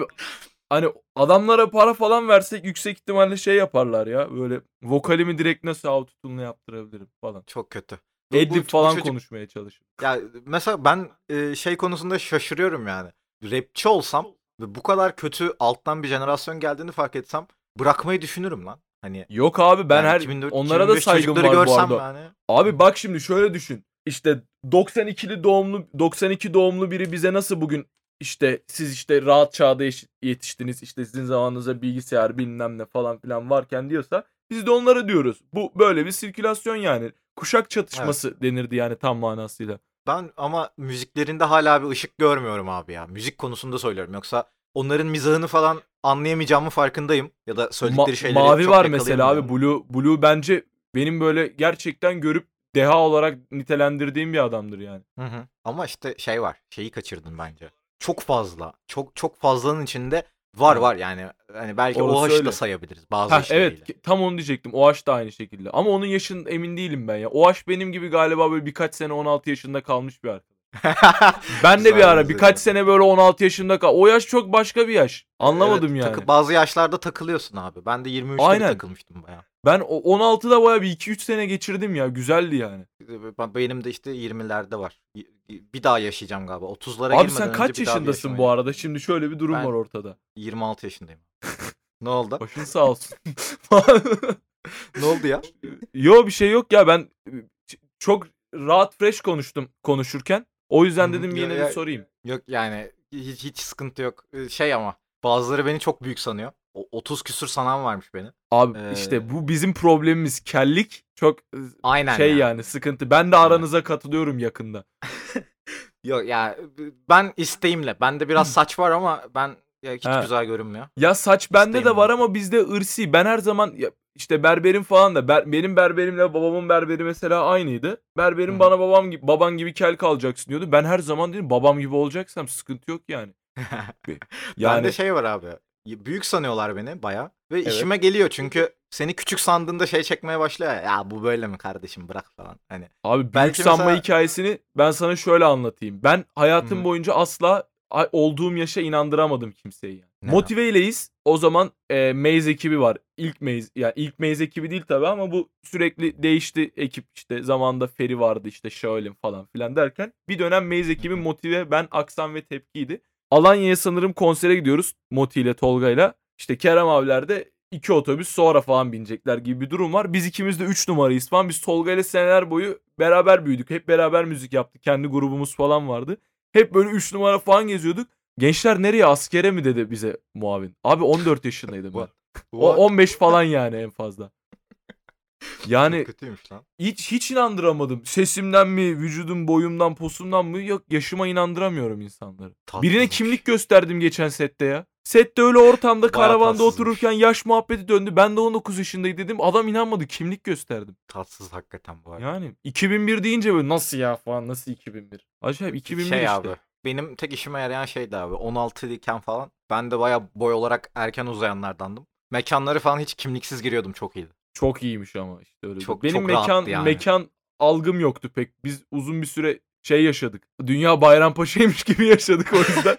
hani adamlara para falan versek yüksek ihtimalle şey yaparlar ya. Böyle vokalimi direkt nasıl autotune'la yaptırabilirim falan. Çok kötü. Bu- bu- bu falan çocuk- konuşmaya çalışıyor. Ya mesela ben e, şey konusunda şaşırıyorum yani. rapçi olsam ve bu kadar kötü alttan bir jenerasyon geldiğini fark etsem bırakmayı düşünürüm lan. Hani Yok abi ben yani her 2004, onlara da 2005 saygım var bu görsem arada. yani. Abi bak şimdi şöyle düşün. İşte 92'li doğumlu 92 doğumlu biri bize nasıl bugün işte siz işte rahat çağda yetiştiniz işte sizin zamanınızda bilgisayar bilmem ne falan filan varken diyorsa biz de onlara diyoruz. Bu böyle bir sirkülasyon yani. Kuşak çatışması denirdi yani tam manasıyla. Ben ama müziklerinde hala bir ışık görmüyorum abi ya. Müzik konusunda söylüyorum. Yoksa onların mizahını falan anlayamayacağımı farkındayım. Ya da söyledikleri Ma- şeyleri mavi çok var mesela abi. Blue Blue bence benim böyle gerçekten görüp deha olarak nitelendirdiğim bir adamdır yani. Hı hı. Ama işte şey var. Şeyi kaçırdın bence. Çok fazla. Çok çok fazlanın içinde var var yani. Hani belki Orası o aşı öyle. da sayabiliriz bazı Ha işleriyle. evet tam onu diyecektim. OH da aynı şekilde. Ama onun yaşın emin değilim ben ya. OH benim gibi galiba böyle birkaç sene 16 yaşında kalmış bir arkadaş. Ben de bir ara birkaç sene böyle 16 yaşında kal. O yaş çok başka bir yaş. Anlamadım Evet, yani. takı- bazı yaşlarda takılıyorsun abi. Ben de 23'te Aynen. takılmıştım bayağı. Ben o 16'da baya bir 2-3 sene geçirdim ya. Güzeldi yani. Ben- Benim de işte 20'lerde var. Bir daha yaşayacağım galiba. 30'lara Abi girmeden sen önce kaç yaşındasın bu arada? Şimdi şöyle bir durum Ben- var ortada. 26 yaşındayım. ne oldu? Başın sağ olsun. ne oldu ya? Yo bir şey yok ya ben çok rahat fresh konuştum konuşurken. O yüzden dedim yine bir sorayım. Yok yani hiç, hiç sıkıntı yok. Şey ama bazıları beni çok büyük sanıyor. O 30 küsür sanan varmış beni. Abi Ee, işte bu bizim problemimiz. Kellik çok e, Aynen şey ya. yani sıkıntı. Ben de Aynen. aranıza katılıyorum yakında. Yok ya ben isteğimle. Bende biraz saç var ama ben ya hiç Ha. güzel görünmüyor. Ya saç bende de var var. ama bizde ırsi. Ben her zaman ya işte berberim falan da ber- benim berberimle babamın berberi mesela aynıydı. Berberim Hı. bana babam gibi baban gibi kel kalacaksın diyordu. Ben her zaman dedim babam gibi olacaksam sıkıntı yok yani. Yani Bende şey var abi. Büyük sanıyorlar beni baya. Ve Evet. işime geliyor çünkü seni küçük sandığında şey çekmeye başlıyor ya. Ya bu böyle mi kardeşim bırak falan. Hani abi büyük Belki sanma mesela- hikayesini ben sana şöyle anlatayım. Ben hayatım Hı. boyunca asla olduğum yaşa inandıramadım kimseyi yani. Ne? Motiveyleyiz. O zaman e, Maze ekibi var. İlk Maze yani ilk Maze ekibi değil tabii ama bu sürekli değişti ekip işte zamanda Feri vardı işte Shaolin falan filan derken bir dönem Maze ekibi motive ben Aksan ve Tepki'ydi. Alanya'ya sanırım konsere gidiyoruz Moti ile Tolga'yla. İşte Kerem abiler de iki otobüs sonra falan binecekler gibi bir durum var. Biz ikimiz de 3 numarayız falan. Biz Tolga ile seneler boyu beraber büyüdük. Hep beraber müzik yaptık. Kendi grubumuz falan vardı. Hep böyle 3 numara falan geziyorduk. Gençler nereye askere mi dedi bize muavin. Abi 14 yaşındaydım ben. O 15 falan yani en fazla. Yani kötüymüş lan. hiç hiç inandıramadım. Sesimden mi, vücudum, boyumdan, posumdan mı? Yok yaşıma inandıramıyorum insanları. Birine Tatsızmış. kimlik gösterdim geçen sette ya. Sette öyle ortamda karavanda otururken yaş muhabbeti döndü. Ben de 19 yaşındayım dedim. Adam inanmadı. Kimlik gösterdim. Tatsız hakikaten bu arada. Yani 2001 deyince böyle nasıl ya falan nasıl 2001? Acayip 2001 şey işte. abi. Benim tek işime yarayan şeydi abi. 16 iken falan ben de baya boy olarak erken uzayanlardandım. Mekanları falan hiç kimliksiz giriyordum çok iyiydi. Çok iyiymiş ama işte öyle. Çok- Benim çok mekan rahattı yani. mekan algım yoktu pek. Biz uzun bir süre şey yaşadık. Dünya Bayrampaşa'ymış gibi yaşadık o yüzden.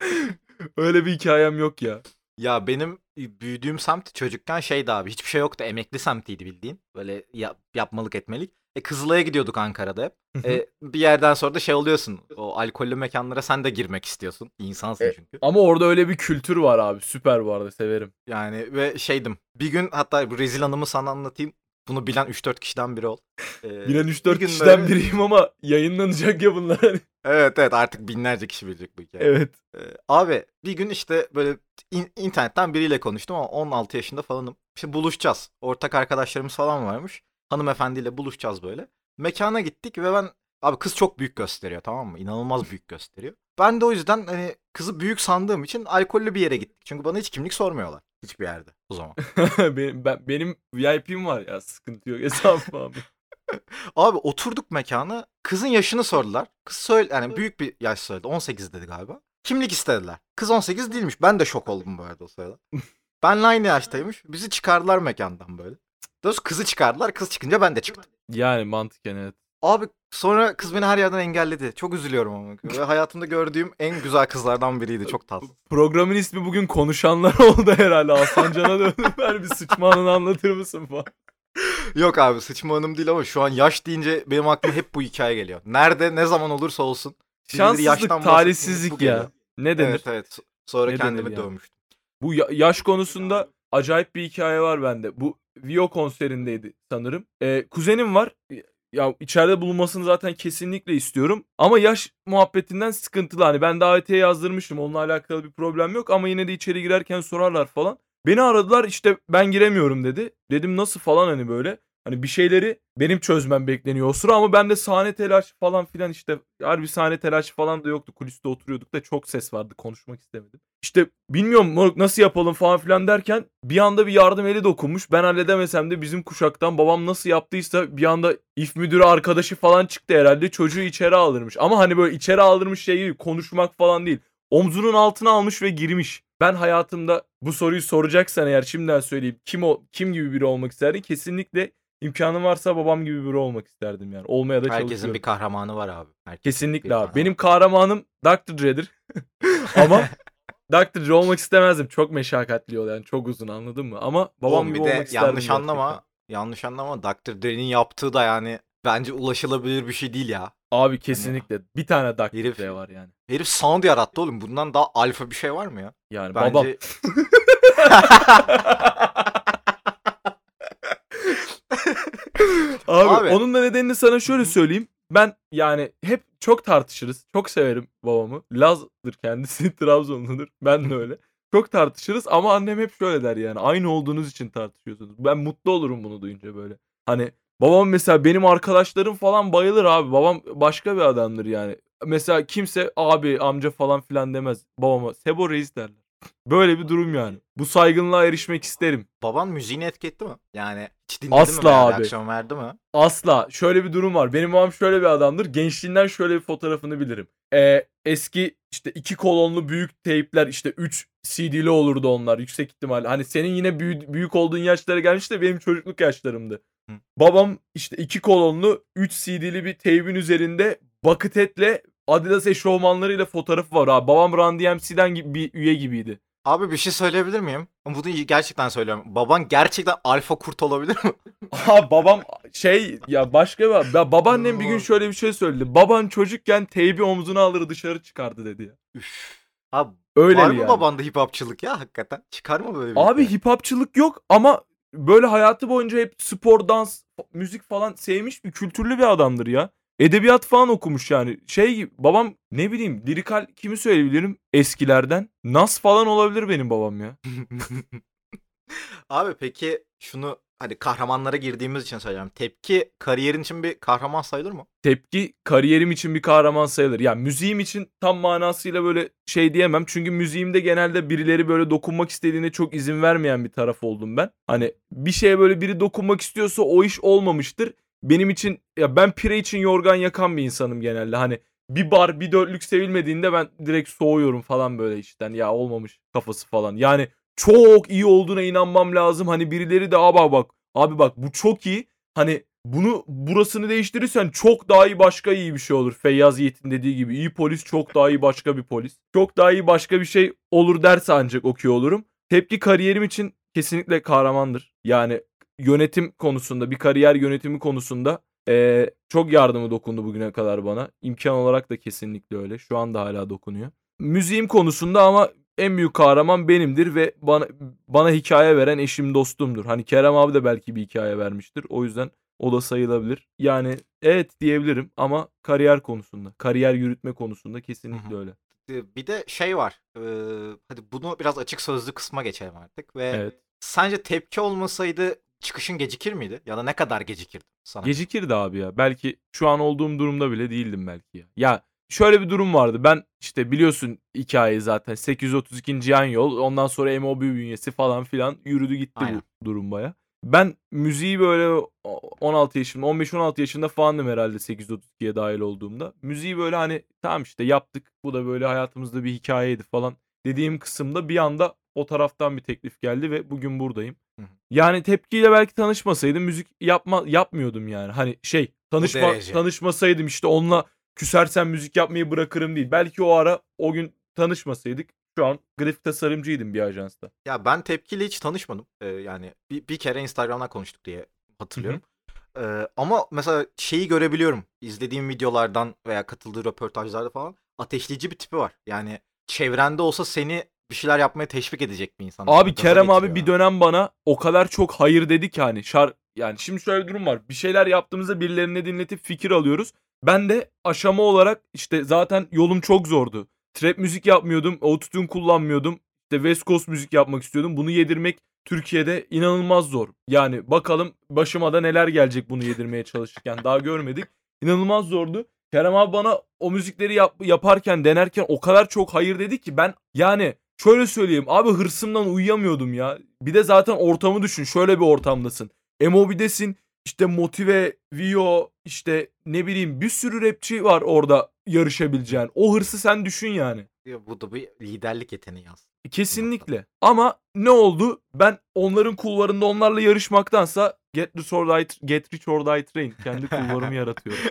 öyle bir hikayem yok ya. Ya benim büyüdüğüm semt çocukken şeydi abi. Hiçbir şey yoktu. Emekli semtiydi bildiğin. Böyle ya- yapmalık etmelik. E Kızılay'a gidiyorduk Ankara'da hep. E, bir yerden sonra da şey oluyorsun. O alkollü mekanlara sen de girmek istiyorsun. İnsansın E, çünkü. Ama orada öyle bir kültür var abi. Süper bu arada severim. Yani ve şeydim. Bir gün hatta bu rezil anımı sana anlatayım. Bunu bilen 3-4 kişiden biri ol. E, Bilen bir 3-4 gün kişiden böyle- biriyim ama yayınlanacak ya bunlar. Evet evet artık binlerce kişi bilecek bu hikayeyi. evet. Ee, abi bir gün işte böyle in- internetten biriyle konuştum ama 16 yaşında falanım. İşte buluşacağız. Ortak arkadaşlarımız falan varmış. Hanımefendiyle buluşacağız böyle. Mekana gittik ve ben abi kız çok büyük gösteriyor tamam mı? İnanılmaz büyük gösteriyor. Ben de o yüzden hani kızı büyük sandığım için alkollü bir yere gittik. Çünkü bana hiç kimlik sormuyorlar hiçbir yerde o zaman. benim, ben, benim VIP'm var ya sıkıntı yok hesabım abi. Abi oturduk mekana. Kızın yaşını sordular. Kız söyle yani büyük bir yaş söyledi. 18 dedi galiba. Kimlik istediler. Kız 18 değilmiş. Ben de şok oldum bu arada o sırada. Benle aynı yaştaymış. Bizi çıkardılar mekandan böyle. Doğrusu kızı çıkardılar. Kız çıkınca ben de çıktım. Yani mantıken evet. Abi sonra kız beni her yerden engelledi. Çok üzülüyorum ama. Ve hayatımda gördüğüm en güzel kızlardan biriydi. Çok tatlı. Programın ismi bugün konuşanlar oldu herhalde. Hasan Can'a döndüm. Ver bir sıçma anını anlatır mısın falan. Yok abi sıçma hanım değil ama şu an yaş deyince benim aklıma hep bu hikaye geliyor. Nerede ne zaman olursa olsun. Şanssızlık, talihsizlik ya. geliyor. ne denir? Evet evet. Sonra Ne kendimi yani? dövmüştüm. Bu ya- yaş konusunda acayip bir hikaye var bende. Bu Vio konserindeydi sanırım. Ee, kuzenim var. Ya içeride bulunmasını zaten kesinlikle istiyorum. Ama yaş muhabbetinden sıkıntılı. Hani ben davetiye yazdırmıştım. Onunla alakalı bir problem yok. Ama yine de içeri girerken sorarlar falan. Beni aradılar işte ben giremiyorum dedi. Dedim nasıl falan hani böyle. Hani bir şeyleri benim çözmem bekleniyor o sıra ama bende sahne telaşı falan filan işte harbi sahne telaşı falan da yoktu. Kuliste oturuyorduk da çok ses vardı konuşmak istemedim. İşte bilmiyorum moruk nasıl yapalım falan filan derken bir anda bir yardım eli dokunmuş. Ben halledemesem de bizim kuşaktan babam nasıl yaptıysa bir anda if müdürü arkadaşı falan çıktı herhalde çocuğu içeri aldırmış. Ama hani böyle içeri aldırmış şey değil konuşmak falan değil. Omzunun altına almış ve girmiş. Ben hayatımda bu soruyu soracaksan eğer şimdiden söyleyeyim kim o kim gibi biri olmak isterdin? Kesinlikle imkanım varsa babam gibi biri olmak isterdim yani. Olmaya da Herkesin çalışıyorum. bir kahramanı var abi. Herkesin Kesinlikle abi. kahramanı. Benim kahramanım Dr. Dre'dir. Ama Dre olmak istemezdim. Çok meşakkatli yol yani. Çok uzun anladın mı? Ama babam Oğlum bir de yanlış gerçekten. anlama. Yanlış anlama. Dr. Dre'nin yaptığı da yani bence ulaşılabilir bir şey değil ya. Abi kesinlikle. Bir tane Dr. Herif- Dre var yani. Herif sound yarattı oğlum. Bundan daha alfa bir şey var mı ya? Yani Bence... babam. Abi, Abi. onun da nedenini sana şöyle söyleyeyim. Ben yani hep çok tartışırız. Çok severim babamı. Laz'dır kendisi. Trabzonludur. Ben de öyle. Çok tartışırız ama annem hep şöyle der yani. Aynı olduğunuz için tartışıyorsunuz. Ben mutlu olurum bunu duyunca böyle. Hani babam mesela benim arkadaşlarım falan bayılır abi. Babam başka bir adamdır yani. Mesela kimse abi amca falan filan demez babama. Sebo Reis derler. Böyle bir durum yani. Bu saygınlığa erişmek isterim. Baban müziğini etki mi? Yani hiç dinledi mi? Asla veya abi. Reaksiyon verdi mi? Asla. Şöyle bir durum var. Benim babam şöyle bir adamdır. Gençliğinden şöyle bir fotoğrafını bilirim. Ee, eski işte iki kolonlu büyük teypler işte 3 CD'li olurdu onlar yüksek ihtimalle. Hani senin yine büyü- büyük olduğun yaşlara gelmiş de benim çocukluk yaşlarımdı. Hı. Babam işte iki kolonlu 3 CD'li bir teybin üzerinde Buckethead'le Adidas eşofmanlarıyla fotoğrafı var abi. Babam Run DMC'den gibi bir üye gibiydi. Abi bir şey söyleyebilir miyim? Bunu gerçekten söylüyorum. Baban gerçekten alfa kurt olabilir mi? Ha babam şey ya başka bir ya babaannem bir gün şöyle bir şey söyledi. Baban çocukken teybi omzuna alır dışarı çıkardı dedi ya. Üf. Abi Öyle var mı yani. babanda hip hopçılık ya hakikaten? Çıkar mı böyle bir Abi hikaye? hip hopçılık yok ama böyle hayatı boyunca hep spor, dans, müzik falan sevmiş bir kültürlü bir adamdır ya. Edebiyat falan okumuş yani. Şey gibi babam ne bileyim lirikal kimi söyleyebilirim eskilerden. Nas falan olabilir benim babam ya. Abi peki şunu hadi kahramanlara girdiğimiz için söyleyeceğim. Tepki kariyerin için bir kahraman sayılır mı? Tepki kariyerim için bir kahraman sayılır. Ya müziğim için tam manasıyla böyle şey diyemem. Çünkü müziğimde genelde birileri böyle dokunmak istediğine çok izin vermeyen bir taraf oldum ben. Hani bir şeye böyle biri dokunmak istiyorsa o iş olmamıştır. Benim için ya ben pire için yorgan yakan bir insanım genelde. Hani bir bar bir dörtlük sevilmediğinde ben direkt soğuyorum falan böyle işten. Ya olmamış kafası falan. Yani çok iyi olduğuna inanmam lazım. Hani birileri de abi bak abi bak bu çok iyi. Hani bunu burasını değiştirirsen çok daha iyi başka iyi bir şey olur. Feyyaz Yiğit'in dediği gibi iyi polis çok daha iyi başka bir polis. Çok daha iyi başka bir şey olur derse ancak okuyor olurum. Tepki kariyerim için kesinlikle kahramandır. Yani yönetim konusunda bir kariyer yönetimi konusunda eee, çok yardımı dokundu bugüne kadar bana. İmkan olarak da kesinlikle öyle. Şu anda hala dokunuyor. Müziğim konusunda ama en büyük kahraman benimdir ve bana bana hikaye veren eşim dostumdur. Hani Kerem abi de belki bir hikaye vermiştir. O yüzden o da sayılabilir. Yani evet diyebilirim ama kariyer konusunda, kariyer yürütme konusunda kesinlikle öyle. Bir de şey var. Ee, hadi bunu biraz açık sözlü kısma geçelim artık ve Evet. sence tepki olmasaydı çıkışın gecikir miydi? Ya da ne kadar gecikirdi sana? Gecikirdi abi ya. Belki şu an olduğum durumda bile değildim belki ya. Ya şöyle bir durum vardı. Ben işte biliyorsun hikayeyi zaten 832. yan yol. Ondan sonra MOB bünyesi falan filan yürüdü gitti Aynen. bu durum baya. Ben müziği böyle 16 yaşımda 15-16 yaşında falandım herhalde 832'ye dahil olduğumda. Müziği böyle hani tamam işte yaptık. Bu da böyle hayatımızda bir hikayeydi falan dediğim kısımda bir anda o taraftan bir teklif geldi ve bugün buradayım. Yani tepkiyle belki tanışmasaydım müzik yapma yapmıyordum yani. Hani şey tanışma derece. tanışmasaydım işte onunla küsersem müzik yapmayı bırakırım değil. Belki o ara o gün tanışmasaydık şu an grafik tasarımcıydım bir ajansta. Ya ben tepkiyle hiç tanışmadım. Ee, yani bir, bir kere Instagram'dan konuştuk diye hatırlıyorum. Ee, ama mesela şeyi görebiliyorum. İzlediğim videolardan veya katıldığı röportajlarda falan ateşleyici bir tipi var. Yani çevrende olsa seni bir şeyler yapmaya teşvik edecek bir insan. Abi Gaza Kerem abi bir dönem bana o kadar çok hayır dedi ki hani şar yani şimdi şöyle bir durum var. Bir şeyler yaptığımızda birilerine dinletip fikir alıyoruz. Ben de aşama olarak işte zaten yolum çok zordu. Trap müzik yapmıyordum, autotune kullanmıyordum. İşte West Coast müzik yapmak istiyordum. Bunu yedirmek Türkiye'de inanılmaz zor. Yani bakalım başıma da neler gelecek bunu yedirmeye çalışırken. Daha görmedik. İnanılmaz zordu. Kerem abi bana o müzikleri yap- yaparken, denerken o kadar çok hayır dedi ki ben yani şöyle söyleyeyim abi hırsımdan uyuyamıyordum ya. Bir de zaten ortamı düşün. Şöyle bir ortamdasın. Emobi'desin. işte Motive, Vio, işte ne bileyim bir sürü rapçi var orada yarışabileceğin. O hırsı sen düşün yani. Ya Bu da bir liderlik yeteneği aslında. Kesinlikle. Ama ne oldu? Ben onların kulvarında onlarla yarışmaktansa Get Rich or Die, Get Rich or Die Train kendi kulvarımı yaratıyorum.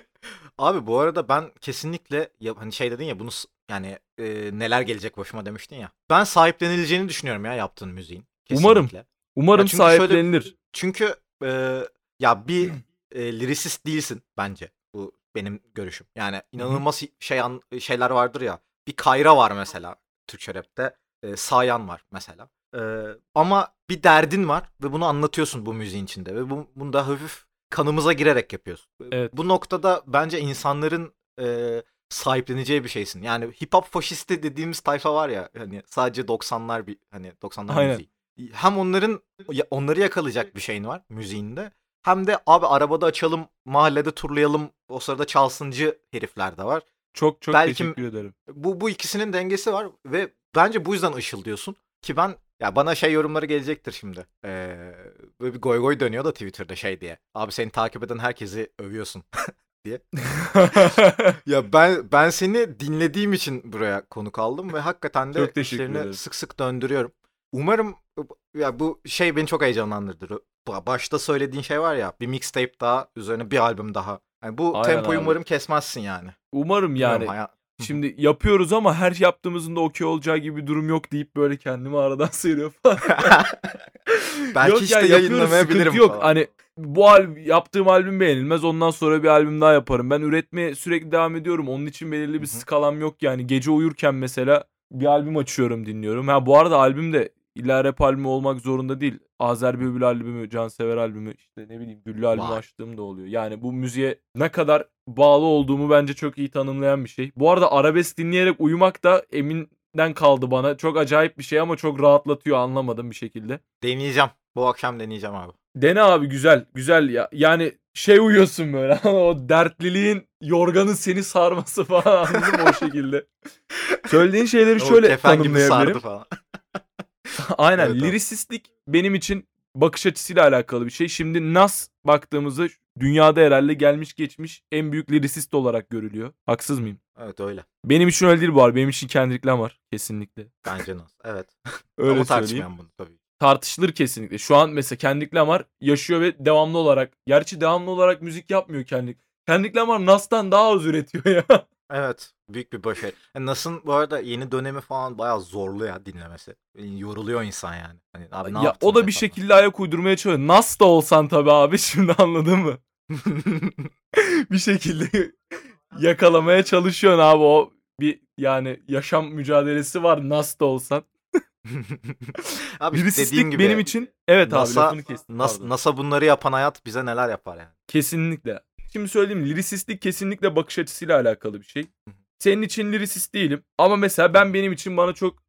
Abi bu arada ben kesinlikle ya, hani şey dedin ya bunu yani e, neler gelecek başıma demiştin ya. Ben sahiplenileceğini düşünüyorum ya yaptığın müziğin. Umarım. Kesinlikle. Umarım çünkü şöyle- sahiplenilir. Çünkü e, ya bir e, liricist değilsin bence. Bu benim görüşüm. Yani inanılmaz şey an, şeyler vardır ya. Bir Kayra var mesela Türkçe rapte. E, Sayan var mesela. E, ama bir derdin var ve bunu anlatıyorsun bu müziğin içinde ve bu, bunu da hafif kanımıza girerek yapıyorsun. Evet. Bu noktada bence insanların e, sahipleneceği bir şeysin. Yani hip hop faşisti dediğimiz tayfa var ya hani sadece 90'lar bir hani 90'lar Aynen. müziği. Hem onların onları yakalayacak bir şeyin var müziğinde. Hem de abi arabada açalım, mahallede turlayalım, o sırada çalsıncı herifler de var. Çok çok Belki- teşekkür ederim. Bu bu ikisinin dengesi var ve bence bu yüzden ışıldıyorsun ki ben ya bana şey yorumları gelecektir şimdi. Ee, böyle bir goy goy dönüyor da Twitter'da şey diye. Abi seni takip eden herkesi övüyorsun. Ya ben ben seni dinlediğim için buraya konuk aldım ve hakikaten de işlerini sık sık döndürüyorum. Umarım ya bu şey beni çok heyecanlandırdı. Ba- Başta söylediğin şey var ya bir mixtape daha üzerine bir albüm daha. Yani bu Aynen tempoyu abi. umarım kesmezsin yani. Umarım yani. Bilmiyorum, haya- Şimdi yapıyoruz ama her yaptığımızın da okey olacağı gibi bir durum yok deyip böyle kendimi aradan sıyırıyor falan. Belki yok işte ya yapıyoruz yayınlamayabilirim yok. falan. Hani bu al yaptığım albüm beğenilmez ondan sonra bir albüm daha yaparım. Ben üretmeye sürekli devam ediyorum. Onun için belirli bir skalam yok yani. Gece uyurken mesela bir albüm açıyorum dinliyorum. Ha bu arada albüm de illa rap albümü olmak zorunda değil. Azer Bülbül albümü, Cansever albümü, işte ne bileyim Güllü albümü Vay. açtığım da oluyor. Yani bu müziğe ne kadar bağlı olduğumu bence çok iyi tanımlayan bir şey. Bu arada arabesk dinleyerek uyumak da eminden kaldı bana. Çok acayip bir şey ama çok rahatlatıyor anlamadım bir şekilde. Deneyeceğim. Bu akşam deneyeceğim abi. Dene abi güzel güzel ya. Yani şey uyuyorsun böyle o dertliliğin yorganın seni sarması falan anladın mı o şekilde. Söylediğin şeyleri şöyle gibi sardı tanımlayabilirim. falan. Aynen Evet abi. lirisistlik benim için bakış açısıyla alakalı bir şey. Şimdi Nas baktığımızda dünyada herhalde gelmiş geçmiş en büyük lirisist olarak görülüyor. Haksız mıyım? Evet öyle. Benim için öyle değil bu arada. Benim için Kendrick Lamar kesinlikle. Bence nasıl? Evet. Öyle Ama tartışmayalım bunu tabii. tartışılır kesinlikle. Şu an mesela Kendrick Lamar yaşıyor ve devamlı olarak gerçi devamlı olarak müzik yapmıyor Kendrick. Kendrick Lamar Nas'tan daha az üretiyor ya. Evet. Büyük bir başarı. Yani Nas'ın bu arada yeni dönemi falan bayağı zorlu ya dinlemesi. Yani Yoruluyor insan yani. Hani abi ne ya o da bir falan. şekilde ayak uydurmaya çalışıyor. Nas da olsan tabii abi şimdi anladın mı? bir şekilde yakalamaya çalışıyorsun abi o bir yani yaşam mücadelesi var Nas da olsan. abi Lirisistlik gibi benim için evet abi NASA lafını kestim. Nas- pardon. NASA bunları yapan hayat bize neler yapar yani. Kesinlikle. Şimdi söyleyeyim lirisistlik kesinlikle bakış açısıyla alakalı bir şey. Senin için lirisist değilim ama mesela ben benim için bana çok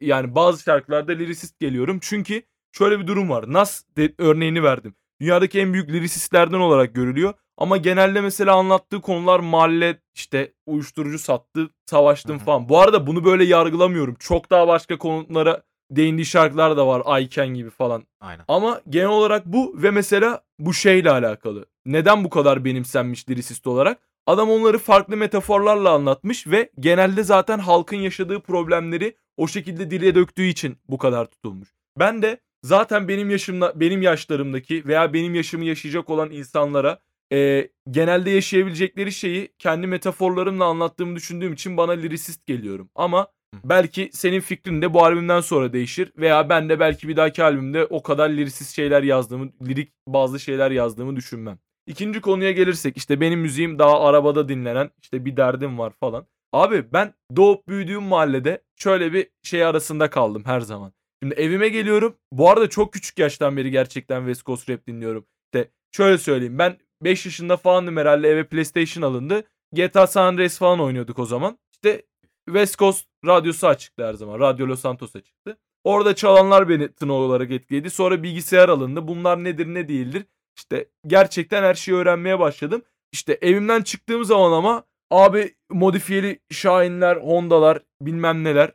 yani bazı şarkılarda lirisist geliyorum. Çünkü şöyle bir durum var. Nas de- örneğini verdim. Dünyadaki en büyük lirisistlerden olarak görülüyor. Ama genelde mesela anlattığı konular mahalle işte uyuşturucu sattı, savaştım falan. Bu arada bunu böyle yargılamıyorum. Çok daha başka konulara değindiği şarkılar da var. Ayken gibi falan. Aynen. Ama genel olarak bu ve mesela bu şeyle alakalı. Neden bu kadar benimsenmiş lirist olarak? Adam onları farklı metaforlarla anlatmış ve genelde zaten halkın yaşadığı problemleri o şekilde dile döktüğü için bu kadar tutulmuş. Ben de zaten benim yaşımda benim yaşlarımdaki veya benim yaşımı yaşayacak olan insanlara e, genelde yaşayabilecekleri şeyi kendi metaforlarımla anlattığımı düşündüğüm için bana lirisist geliyorum. Ama belki senin fikrin de bu albümden sonra değişir veya ben de belki bir dahaki albümde o kadar lirisist şeyler yazdığımı, lirik bazı şeyler yazdığımı düşünmem. İkinci konuya gelirsek işte benim müziğim daha arabada dinlenen işte bir derdim var falan. Abi ben doğup büyüdüğüm mahallede şöyle bir şey arasında kaldım her zaman. Şimdi evime geliyorum. Bu arada çok küçük yaştan beri gerçekten West Coast Rap dinliyorum. İşte şöyle söyleyeyim. Ben 5 yaşında falandım herhalde eve PlayStation alındı. GTA San Andreas falan oynuyorduk o zaman. İşte West Coast radyosu açıktı her zaman. Radyo Los Santos açıktı. Orada çalanlar beni tını olarak etkiledi. Sonra bilgisayar alındı. Bunlar nedir ne değildir. İşte gerçekten her şeyi öğrenmeye başladım. İşte evimden çıktığım zaman ama abi modifiyeli Şahinler, Honda'lar bilmem neler.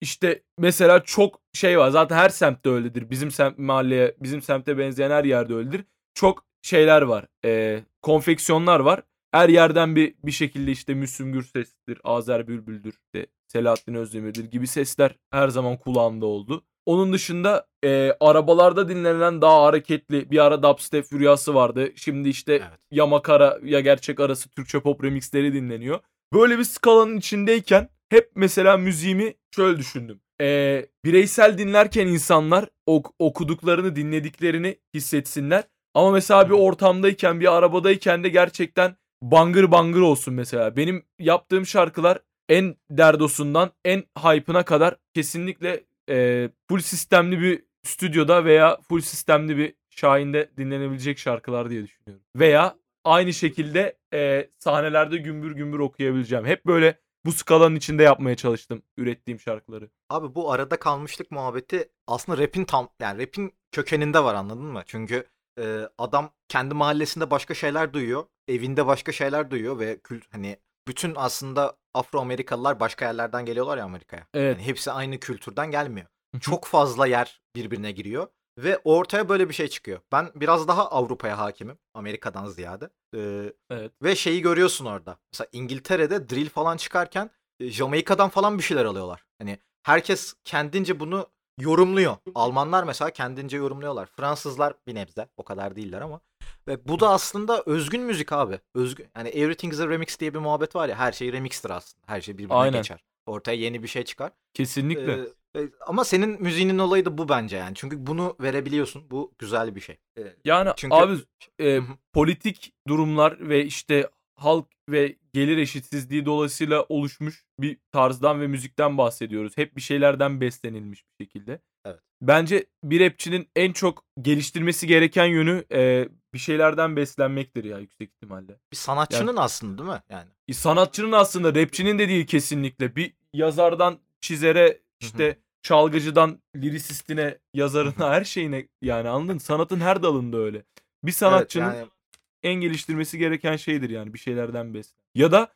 İşte mesela çok şey var. Zaten her semtte öyledir. Bizim semt mahalleye, bizim semte benzeyen her yerde öyledir. Çok şeyler var. E, konfeksiyonlar var. Her yerden bir bir şekilde işte Müslüm Gürses'tir, Azer Bülbül'dür, işte Selahattin Özdemir'dir gibi sesler her zaman kulağımda oldu. Onun dışında e, arabalarda dinlenen daha hareketli bir ara dubstep füryası vardı. Şimdi işte Evet. ya makara ya gerçek arası Türkçe pop remixleri dinleniyor. Böyle bir skalanın içindeyken hep mesela müziğimi şöyle düşündüm. E, bireysel dinlerken insanlar ok- okuduklarını dinlediklerini hissetsinler. Ama mesela bir ortamdayken bir arabadayken de gerçekten bangır bangır olsun mesela. Benim yaptığım şarkılar en derdosundan en hype'ına kadar kesinlikle e, full sistemli bir stüdyoda veya full sistemli bir Şahin'de dinlenebilecek şarkılar diye düşünüyorum. Veya aynı şekilde e, sahnelerde gümbür gümbür okuyabileceğim. Hep böyle bu skalanın içinde yapmaya çalıştım ürettiğim şarkıları. Abi bu arada kalmışlık muhabbeti aslında rap'in tam yani rap'in kökeninde var anladın mı? Çünkü e, adam kendi mahallesinde başka şeyler duyuyor, evinde başka şeyler duyuyor ve kült hani bütün aslında Afro Amerikalılar başka yerlerden geliyorlar ya Amerika'ya. Evet. Yani hepsi aynı kültürden gelmiyor. Çok fazla yer birbirine giriyor ve ortaya böyle bir şey çıkıyor. Ben biraz daha Avrupa'ya hakimim Amerika'dan ziyade. Ee, Evet. ve şeyi görüyorsun orada. Mesela İngiltere'de drill falan çıkarken e, Jamaika'dan falan bir şeyler alıyorlar. Hani herkes kendince bunu yorumluyor. Almanlar mesela kendince yorumluyorlar. Fransızlar bir nebze o kadar değiller ama. Ve bu da aslında özgün müzik abi. Özgün. Yani Everything's a Remix diye bir muhabbet var ya. Her şey remixtir aslında. Her şey birbirine Aynen. geçer. Ortaya yeni bir şey çıkar. Kesinlikle. Ee, e, ama senin müziğinin olayı da bu bence yani. Çünkü bunu verebiliyorsun. Bu güzel bir şey. Ee, Yani çünkü- abi e, politik durumlar ve işte halk ve gelir eşitsizliği dolayısıyla oluşmuş bir tarzdan ve müzikten bahsediyoruz. Hep bir şeylerden beslenilmiş bir şekilde. Evet. Bence bir rapçinin en çok geliştirmesi gereken yönü e, bir şeylerden beslenmektir ya yüksek ihtimalle. bir sanatçının aslında değil mi? Yani. E, Sanatçının aslında rapçinin de değil kesinlikle. Bir yazardan çizere işte çalgıcıdan lirisistine yazarına her şeyine yani anladın sanatın her dalında öyle. Bir sanatçının Evet, yani en geliştirmesi gereken şeydir yani bir şeylerden beslen. Ya da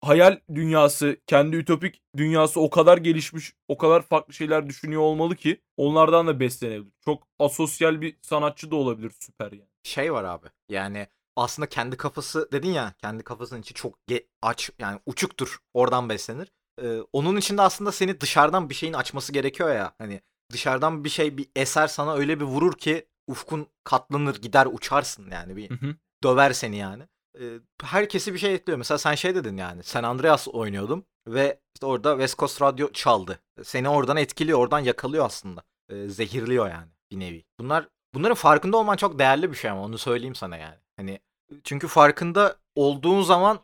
hayal dünyası, kendi ütopik dünyası o kadar gelişmiş, o kadar farklı şeyler düşünüyor olmalı ki onlardan da beslenebilir. Çok asosyal bir sanatçı da olabilir süper yani. Şey var abi. Yani aslında kendi kafası dedin ya kendi kafasının içi çok aç yani uçuktur. Oradan beslenir. Ee, onun için de aslında seni dışarıdan bir şeyin açması gerekiyor ya. Hani dışarıdan bir şey bir eser sana öyle bir vurur ki ufkun katlanır gider uçarsın yani bir Hı hı. döver seni yani. Ee, herkesi bir şey ekliyor. Mesela sen şey dedin yani San Andreas oynuyordum ve işte orada West Coast Radyo çaldı. Seni oradan etkiliyor, oradan yakalıyor aslında. Ee, zehirliyor yani bir nevi. Bunlar bunların farkında olman çok değerli bir şey ama onu söyleyeyim sana yani. Hani çünkü farkında olduğun zaman.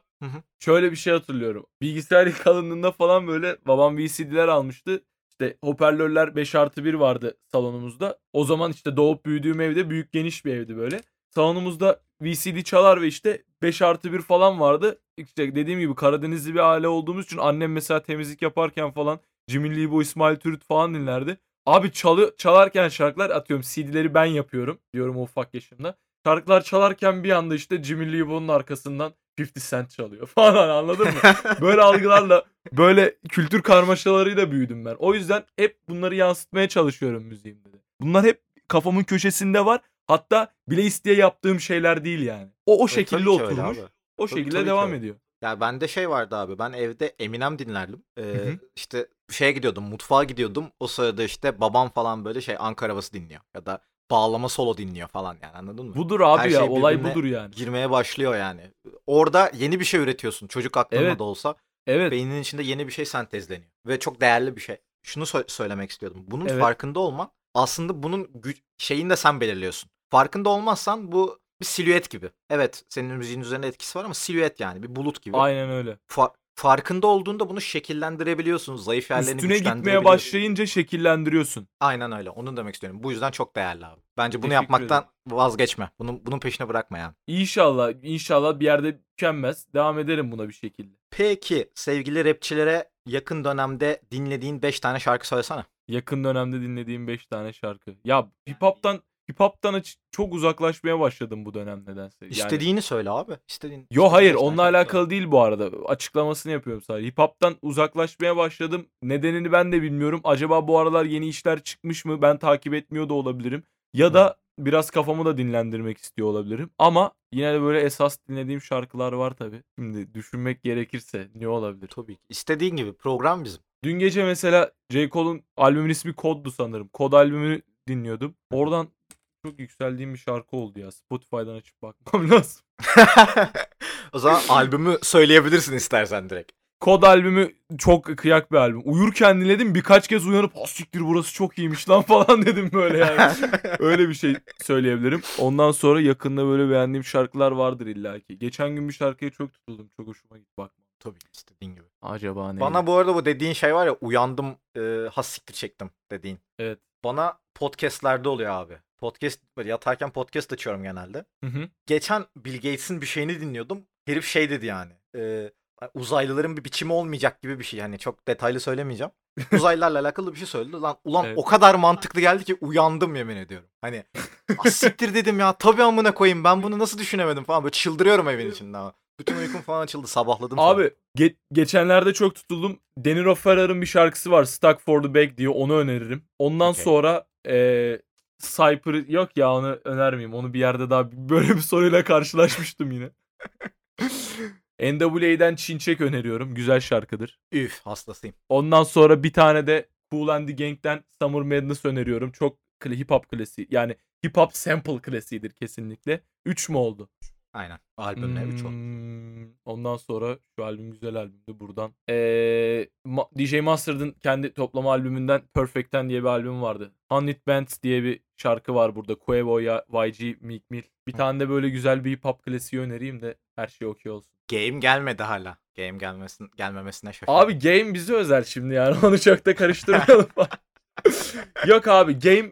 Şöyle bir şey hatırlıyorum. Bilgisayar kalınlığında falan böyle babam VCD'ler almıştı. İşte hoparlörler 5 artı 1 vardı salonumuzda. O zaman işte doğup büyüdüğüm evde büyük geniş bir evdi böyle. Salonumuzda VCD çalar ve işte 5 artı 1 falan vardı. İşte dediğim gibi Karadenizli bir aile olduğumuz için annem mesela temizlik yaparken falan Cemil Libo, İsmail Türüt falan dinlerdi. Abi çalı, çalarken şarkılar atıyorum CD'leri ben yapıyorum diyorum o ufak yaşımda. Şarkılar çalarken bir anda işte Cemil Libo'nun arkasından 50 Cent çalıyor falan anladın mı? Böyle algılarla böyle kültür karmaşalarıyla büyüdüm ben. O yüzden hep bunları yansıtmaya çalışıyorum müziğimde de. Bunlar hep kafamın köşesinde var. Hatta bile isteye yaptığım şeyler değil yani. O o şekilde tabii oturmuş. O Tabii- şekilde tabii ki devam ediyor. Ya bende şey vardı abi. Ben evde Eminem dinlerdim. Ee, hı. işte şeye gidiyordum, mutfağa gidiyordum. O sırada işte babam falan böyle şey Ankara havası dinliyor ya da bağlama solo dinliyor falan yani anladın mı? Budur abi Her ya. şey olay budur yani. Girmeye başlıyor yani. Orada yeni bir şey üretiyorsun. Çocuk aklında Evet. da olsa Evet. beyninin içinde yeni bir şey sentezleniyor ve çok değerli bir şey. Şunu sö- söylemek istiyordum. Bunun Evet. farkında olman aslında bunun gü- şeyini de sen belirliyorsun. Farkında olmazsan bu bir silüet gibi. Evet, senin müziğin üzerinde etkisi var ama silüet yani bir bulut gibi. Aynen öyle. Fa- farkında olduğunda bunu şekillendirebiliyorsun. Zayıf yerlerini Üstüne gitmeye başlayınca şekillendiriyorsun. Aynen öyle. Onu demek istiyorum. Bu yüzden çok değerli abi. Bence bunu Teşekkür yapmaktan vazgeçme. Bunun bunun peşine bırakma yani. İnşallah, inşallah bir yerde tükenmez. Devam ederim buna bir şekilde. Peki sevgili rapçilere yakın dönemde dinlediğin 5 tane şarkı söylesene. Yakın dönemde dinlediğim 5 tane şarkı. Ya hip hop'tan hip hop'tan çok uzaklaşmaya başladım bu dönem nedense. Yani İstediğini söyle abi. İstediğin. Yo hayır onunla alakalı değil bu arada. Açıklamasını yapıyorum sadece. Hip hop'tan uzaklaşmaya başladım. Nedenini ben de bilmiyorum. Acaba bu aralar yeni işler çıkmış mı? Ben takip etmiyor da olabilirim. Ya da biraz kafamı da dinlendirmek istiyor olabilirim. Ama yine de böyle esas dinlediğim şarkılar var tabii. Şimdi düşünmek gerekirse ne olabilir? Tabii ki. İstediğin gibi. Program bizim. Dün gece mesela J. Cole'un albümün ismi Code'du sanırım. Kod albümünü dinliyordum. Oradan çok yükseldiğim bir şarkı oldu ya. Spotify'dan açıp bakmam lazım. o zaman albümü söyleyebilirsin istersen direkt. Kod albümü çok kıyak bir albüm. Uyurken dinledim birkaç kez uyanıp "Ah siktir burası çok iyiymiş lan falan dedim böyle yani. Öyle bir şey söyleyebilirim. Ondan sonra yakında böyle beğendiğim şarkılar vardır illaki. Geçen gün bir şarkıya çok tutuldum. Çok hoşuma gitti bakma. Tabii istediğin gibi. Acaba ne? Bana bu arada bu dediğin şey var ya uyandım e, has siktir çektim dediğin. Evet. Bana podcastlerde oluyor abi. Podcast böyle yatarken podcast açıyorum genelde. Hı hı. Geçen Bill Gates'in bir şeyini dinliyordum. Herif şey dedi yani. E, uzaylıların bir biçimi olmayacak gibi bir şey. Hani çok detaylı söylemeyeceğim. Uzaylılarla alakalı bir şey söyledi. Lan ulan Evet. o kadar mantıklı geldi ki uyandım yemin ediyorum. Hani "Ah, siktir dedim ya. Tabii amına koyayım. Ben bunu nasıl düşünemedim falan. Böyle çıldırıyorum evin içinde ama. Bütün uykum falan açıldı. Sabahladım. falan. Abi ge- geçenlerde çok tutuldum. Deniro Ferrer'ın bir şarkısı var. Stuck for the Bag diye onu öneririm. Ondan Okey. sonra eee Cypher yok ya onu önermeyeyim. Onu bir yerde daha böyle bir soruyla karşılaşmıştım yine. NWA'den Çinçek öneriyorum. Güzel şarkıdır. Üf hastasıyım. Ondan sonra bir tane de Cool and the Gang'den Summer Madness öneriyorum. Çok hip hop klasiği. Yani hip hop sample klasiğidir kesinlikle. 3 mü oldu? Aynen. Albümle 3 oldu. Hmm, Ondan sonra şu albüm güzel albümdü buradan. Ee, DJ Mustard'ın kendi toplama albümünden Perfect'ten diye bir albüm vardı. Hundred Bands diye bir şarkı var burada. Quavo, ya- YG, Meek Mill. Bir tane de böyle güzel bir hip hop klasiği önereyim de her şey okey olsun. Game gelmedi hala. Game gelmesin gelmemesine şaşırdım. Abi game bize özel şimdi yani onu çok da karıştırmayalım. Yok abi game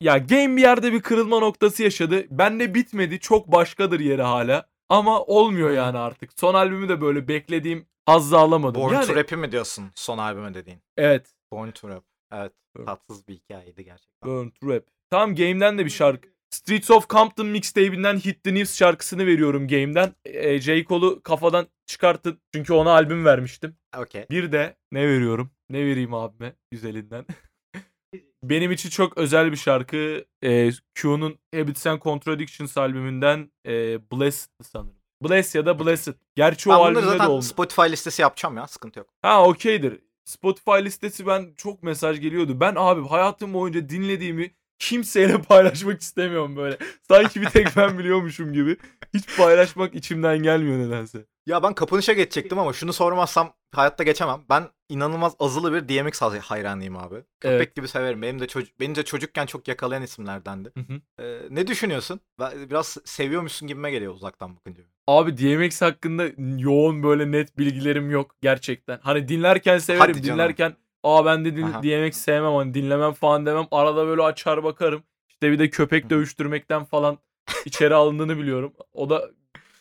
ya game bir yerde bir kırılma noktası yaşadı. Bende bitmedi. Çok başkadır yeri hala. Ama olmuyor yani artık. Son albümü de böyle beklediğim hazzı alamadım. Born yani, to Rap'i mi diyorsun son albüme dediğin? Evet. Born to Rap. Evet. Evet. Tatsız bir hikayeydi gerçekten. Burn to Rap. Tamam Game'den de bir şarkı. Streets of Compton mixtape'inden Hit the News şarkısını veriyorum Game'den. E, J. Cole'u kafadan çıkartın. Çünkü ona albüm vermiştim. Okey. Bir de ne veriyorum? Ne vereyim abime güzelinden? Benim için çok özel bir şarkı. E, Q'nun Habits and Contradictions albümünden e, Blessed sanırım. Bless ya da Blessed. Gerçi o Ben bunları albümde de zaten olmuş. Spotify listesi yapacağım ya. Sıkıntı yok. Ha okeydir. Spotify listesi ben çok mesaj geliyordu. Ben abi hayatım boyunca dinlediğimi kimseyle paylaşmak istemiyorum böyle. Sanki bir tek ben biliyormuşum gibi. Hiç paylaşmak içimden gelmiyor nedense. Ya ben kapanışa geçecektim ama şunu sormazsam hayatta geçemem. Ben inanılmaz azılı bir DMX hay- hayranıyım abi. Köpek Evet. gibi severim. Benim de çocuk beni de çocukken çok yakalayan isimlerdendi. Hı hı. Ee, ne düşünüyorsun? Biraz seviyormuşsun gibime geliyor uzaktan bakınca. Abi DMX hakkında yoğun böyle net bilgilerim yok gerçekten. Hani dinlerken severim. Dinlerken aa ben de din- Aha. DMX sevmem hani dinlemem falan demem. Arada böyle açar bakarım. İşte bir de köpek dövüştürmekten falan içeri alındığını biliyorum. O da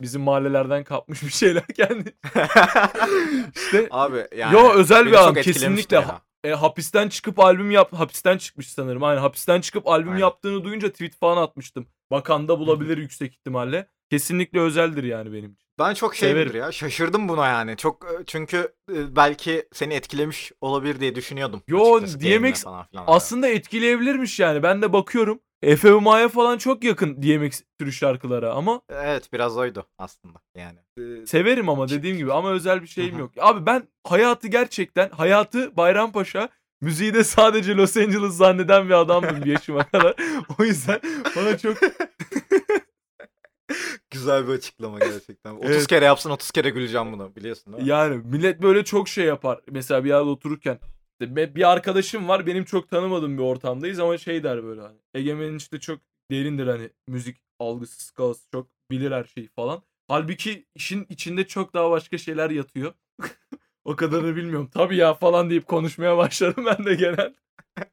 bizim mahallelerden kapmış bir şeyler kendi. İşte Abi yani. Yo özel beni bir çok adam etkilemişti kesinlikle. ya. E, hapisten çıkıp albüm yap hapisten çıkmış sanırım. Aynen hapisten çıkıp albüm Aynen. yaptığını duyunca tweet falan atmıştım. Bakan'da bulabilir yüksek ihtimalle. Kesinlikle özeldir yani benim için. Ben çok şeyimdir Severim. ya. Şaşırdım buna yani. Çok e, çünkü e, belki seni etkilemiş olabilir diye düşünüyordum. Yo, DMX falan filan. Aslında etkileyebilirmiş yani. Ben de bakıyorum. FMA'ya falan çok yakın DMX türü şarkılara ama Evet biraz oydu aslında yani. Severim ama dediğim gibi ama özel bir şeyim yok. Abi ben hayatı gerçekten hayatı Bayrampaşa müziği de sadece Los Angeles zanneden bir adamdım bir yaşıma kadar. O yüzden bana çok Güzel bir açıklama gerçekten. 30 Evet. kere yapsın 30 kere güleceğim buna biliyorsun değil mi? Yani millet böyle çok şey yapar. Mesela bir yerde otururken bir arkadaşım var benim çok tanımadığım bir ortamdayız ama şey der böyle hani Egemen'in işte çok derindir hani müzik algısı skalası çok bilir her şeyi falan. Halbuki işin içinde çok daha başka şeyler yatıyor. O kadarını bilmiyorum. Tabii ya falan deyip konuşmaya başlarım ben de genel.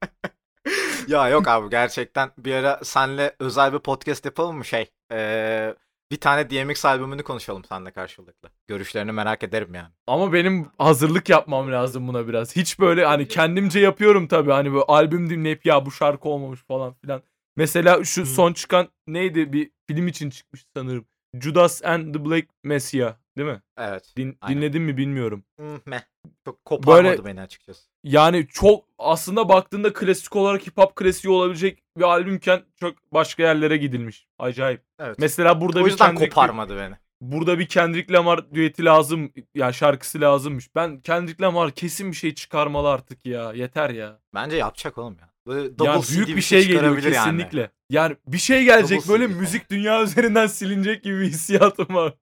Ya yok abi gerçekten bir ara senle özel bir podcast yapalım mı şey? Ee, bir tane DMX albümünü konuşalım seninle karşılıklı. Görüşlerini merak ederim yani. Ama benim hazırlık yapmam lazım buna biraz. Hiç böyle hani kendimce yapıyorum tabii. Hani böyle albüm dinleyip ya bu şarkı olmamış falan filan. Mesela şu son çıkan neydi bir film için çıkmış sanırım. Judas and the Black Messiah değil mi? Evet. Din, Aynen. dinledin mi bilmiyorum. Meh. Çok koparmadı Böyle- beni açıkçası. Yani çok aslında baktığında klasik olarak hip hop klasiği olabilecek bir albümken çok başka yerlere gidilmiş. Acayip. Evet. Mesela burada o bir Kendrick, koparmadı beni. burada bir Kendrick Lamar düeti lazım. Yani şarkısı lazımmış. Ben Kendrick Lamar kesin bir şey çıkarmalı artık ya. Yeter ya. Bence yapacak oğlum ya. Böyle double Ya CD büyük bir şey geliyor çıkarabilir yani. kesinlikle. Yani. bir şey gelecek Double böyle CD müzik dünya üzerinden silinecek gibi bir hissiyatım var.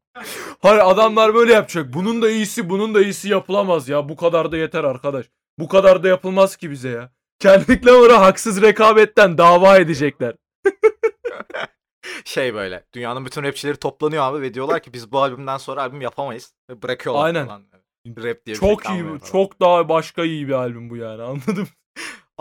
Hayır adamlar böyle yapacak. Bunun da iyisi bunun da iyisi yapılamaz ya. Bu kadar da yeter arkadaş. Bu kadar da yapılmaz ki bize ya. Kendrick Lamar'a haksız rekabetten dava edecekler. Şey böyle dünyanın bütün rapçileri toplanıyor abi ve diyorlar ki biz bu albümden sonra albüm yapamayız. Ve bırakıyorlar Aynen. falan. Rap diye bir şey Çok iyi, çok daha başka iyi bir albüm bu yani anladım.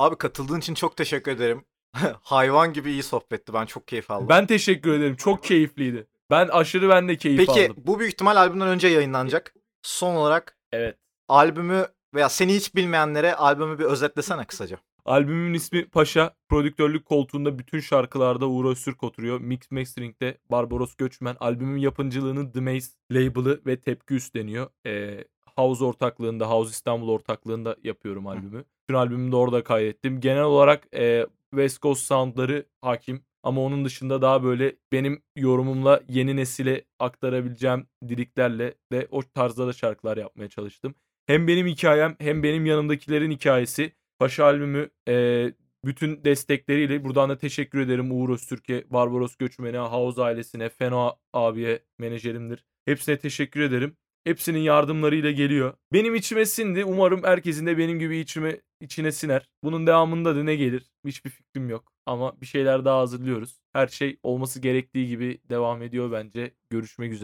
Abi katıldığın için çok teşekkür ederim. Hayvan gibi iyi sohbetti. Ben çok keyif aldım. Ben teşekkür ederim. Çok keyifliydi. Ben aşırı ben de keyif Peki aldım. bu büyük ihtimal albümden önce yayınlanacak. Son olarak Evet. albümü veya seni hiç bilmeyenlere albümü bir özetlesene kısaca. Albümümün ismi Paşa. Prodüktörlük koltuğunda bütün şarkılarda Uğur Öztürk oturuyor. Mix Mastering'de Barbaros Göçmen. Albümün yapımcılığını The Maze label'ı ve Tepki üstleniyor. Ee, House ortaklığında, House İstanbul ortaklığında yapıyorum albümü. Bütün albümümü de orada kaydettim. Genel olarak e, West Coast soundları hakim. Ama onun dışında daha böyle benim yorumumla yeni nesile aktarabileceğim diriklerle de o tarzda da şarkılar yapmaya çalıştım. Hem benim hikayem hem benim yanımdakilerin hikayesi. Paşa albümü e, bütün destekleriyle buradan da teşekkür ederim Uğur Öztürk'e, Barbaros Göçmen'e, Havuz ailesine, Feno abiye menajerimdir. Hepsine teşekkür ederim. Hepsinin yardımlarıyla geliyor. Benim içime sindi. Umarım herkesin de benim gibi içime içine siner. Bunun devamında da ne gelir? Hiçbir fikrim yok. Ama bir şeyler daha hazırlıyoruz. Her şey olması gerektiği gibi devam ediyor bence. Görüşmek üzere.